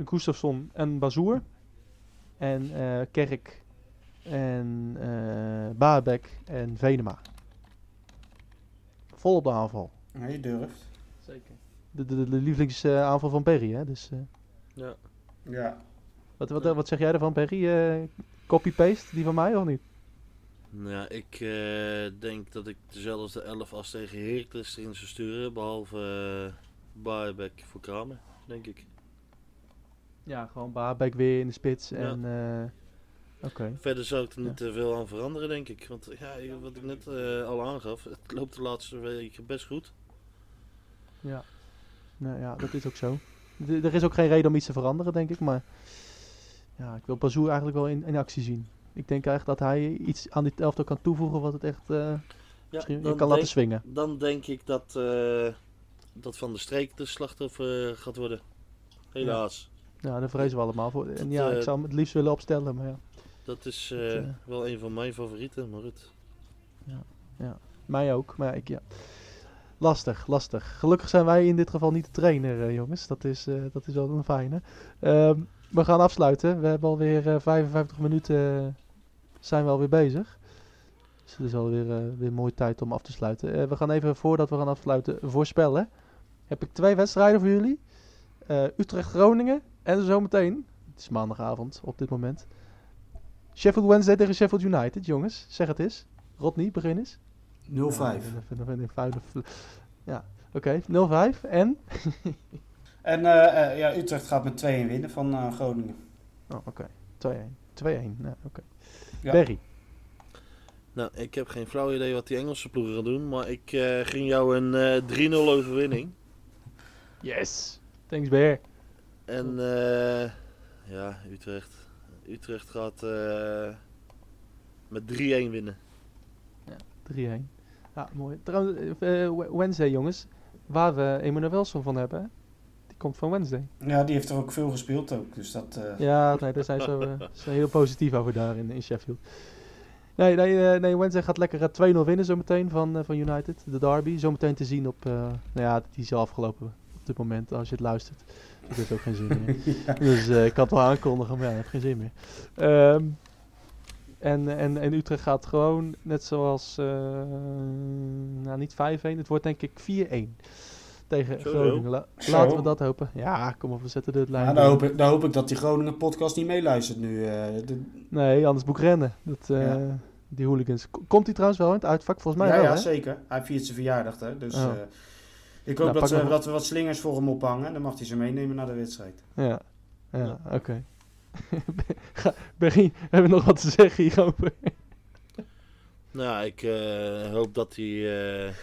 Gustafsson en Bazoer. En eh, Kerk en eh Baabek en Venema. Vol op de aanval. Ja, je durft. Zeker. De, de, de lievelingsaanval van Perry, hè? Dus, eh, Ja. Ja. wat, wat, wat zeg jij ervan, Perry? Eh, Copy-paste, die van mij of niet? Nou ja, ik eh, denk dat ik dezelfde 11 als tegen Heracles erin zou sturen. Behalve uh, voor Kramer, denk ik. Ja, gewoon Baabek weer in de spits. Ja. En, eh. Verder zou ik er niet te veel aan veranderen, denk ik. Want ja, wat ik net eh, al aangaf, het loopt de laatste weken best goed. Ja. Nou ja, dat is ook zo. D- er is ook geen reden om iets te veranderen, denk ik. Maar ja, ik wil Bazoer eigenlijk wel in, in actie zien. Ik denk echt dat hij iets aan dit elftal kan toevoegen wat het echt eh, Ja, misschien dan kan laten swingen. Dan denk ik dat, eh, dat Van der Streek de slachtoffer gaat worden. Helaas. Ja, daar vrezen we allemaal voor. En ja, ik eh, zou hem het liefst willen opstellen, maar ja. Dat is Dat, eh, eh, wel een van mijn favorieten, maar het... Mij ook, maar ik ja. Lastig, lastig. Gelukkig zijn wij in dit geval niet de trainer, jongens. Dat is, dat is wel een fijne. Ehm, we gaan afsluiten. We hebben alweer eh 55 minuten zijn we alweer bezig. Dus het is alweer weer een mooie tijd om af te sluiten. We gaan even, voordat we gaan afsluiten, voorspellen. Heb ik twee wedstrijden voor jullie. Utrecht-Groningen en zometeen, het is maandagavond op dit moment, Sheffield Wednesday tegen Sheffield United, jongens. Zeg het eens. Rodney, begin eens. 0-5. Ja, oké. 0-5. En? En eh, eh, ja, Utrecht gaat met 2-1 winnen van eh, Groningen. Oh, oké. 2-1. 2-1. Nou, oké. Ja. Berry. Nou, ik heb geen flauw idee wat die Engelse ploegen gaan doen, maar ik eh, ging jou een eh 3-0 overwinning. Yes. Thanks, Bear. En eh, ja, Utrecht. Utrecht gaat eh, met 3-1 winnen. 3-1. Ja, mooi. Trouwens, eh, eh, Wednesday, jongens. Waar we Emanuelson van hebben, hè? Die komt van Wednesday. Ja, die heeft er ook veel gespeeld ook. Dus dat... eh, Ja, nee, daar zijn ze, eh, ze heel positief over daar in, in Sheffield. Nee, nee, eh, nee Wednesday gaat lekker eh, 2-0 winnen zometeen van, eh, van United. De derby. Zometeen te zien op... eh, nou ja, die is al afgelopen op dit moment als je het luistert. Dat heeft ook geen zin meer. Dus eh, ik kan het wel aankondigen, maar ja, het heeft geen zin meer. Ehm, en, en, en Utrecht gaat gewoon, net zoals... eh, nou, niet 5-1. Het wordt denk ik 4-1. Tegen Zo, Groningen. La- Zo. laten we dat hopen. Ja, kom op, we zetten de lijn. Ja, dan, hoop ik, dan hoop ik dat die Groningen podcast niet meeluistert nu. eh, de- Nee, anders moet ik rennen. Dat, eh, Ja. Die hooligans. Komt hij trouwens wel in het uitvak? Volgens mij ja, wel, ja, hè? zeker. Hij viert zijn verjaardag, hè. Dus Oh. Eh, ik hoop Nou, dat, we, nog- dat we wat slingers voor hem ophangen. Dan mag hij ze meenemen naar de wedstrijd. Ja, ja, oké. Bergie, hebben we nog wat te zeggen hierover? Nou, ik eh, hoop dat hij eh,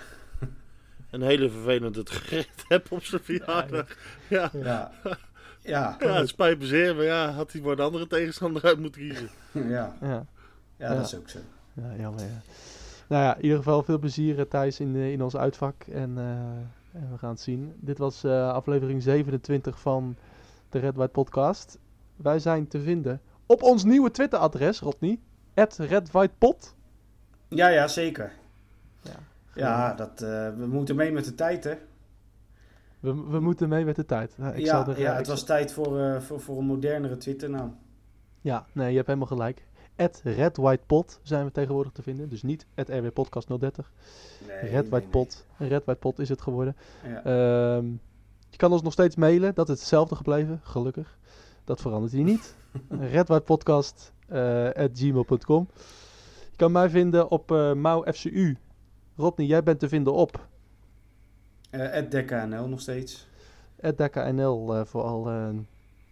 een hele vervelende gerecht hebt op zijn verjaardag. Ja, Ja. Ja. ja het spijt me zeer, maar ja, had hij voor een andere tegenstander uit moeten kiezen. Ja. Ja, ja, dat is ook zo. ja jammer, ja. Nou ja, in ieder geval veel plezier eh, Thijs in, eh, in ons uitvak. En, eh, en we gaan het zien. Dit was eh, aflevering 27 van de Red White Podcast. Wij zijn te vinden op ons nieuwe Twitter-adres, Rodney. @redwhitepod. Ja, ja, zeker. Ja, Ja, dat, eh, we moeten mee met de tijd, hè. We, we moeten mee met de tijd. Nou, ik zal ja, er, ja, eh, het was tijd voor, voor, voor een modernere Twitternaam. Ja, nee, je hebt helemaal gelijk. At Red White Pot zijn we tegenwoordig te vinden. Dus niet at RW Podcast 030. Nee, Red White. Red White is het geworden. Ja. Ehm, je kan ons nog steeds mailen. Dat is hetzelfde gebleven, gelukkig. Dat verandert hier niet. Red White Podcast eh, gmail.com. Je kan mij vinden op eh Mau FCU. Rodney, jij bent te vinden op Eh, @dekka.nl nog steeds. DKNL eh, voor al, eh,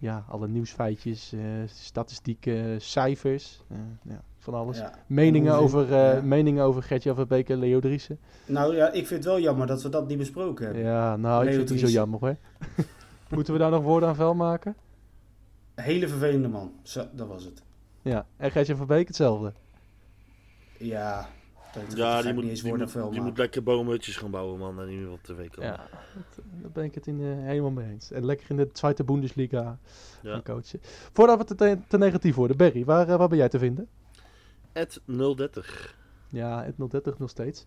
ja, alle nieuwsfeitjes, eh, statistieken, cijfers. eh, ja, van alles. Ja. Meningen over, ja. meningen over Gertjan van Beek en Leo Driessen. Nou ja, ik vind het wel jammer dat we dat niet besproken hebben. Ja, nou, ik vind het niet zo jammer hoor. Moeten we daar nog woorden aan vuil maken? Hele vervelende man. Zo, dat was het. Ja, en Gertjan van Beek hetzelfde. Ja, dat Ja, die moet, niet eens die, woorden moet, die moet lekker boomhutjes gaan bouwen, man. En niet meer op tv komen. Ja, dat, daar ben ik het in, eh, helemaal mee eens. En lekker in de Tweede Bundesliga Ja. gaan coachen. Voordat we te, te, te negatief worden, Berry, waar, eh, waar ben jij te vinden? At 030. Ja, het 030 nog steeds.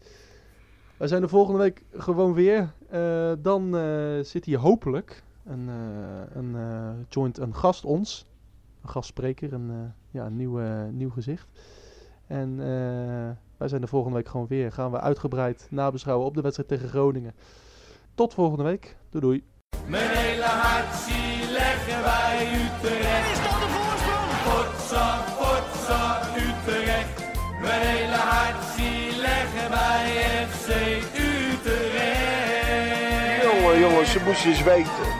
Wij zijn de volgende week gewoon weer. Eh, dan eh, zit hier hopelijk een, eh, een, eh, joint een gast ons. Een gastspreker, een, eh, ja, een nieuw, nieuw gezicht. En eh, wij zijn de volgende week gewoon weer. Gaan we uitgebreid nabeschouwen op de wedstrijd tegen Groningen. Tot volgende week. Doei doei. Mijn hele hart zie leggen wij Utrecht. Is dat de voorsprong? Potsa, potsa, Utrecht. Mijn hele hart zie leggen wij FC Utrecht. Jongen, jongens, ze moesten eens weten.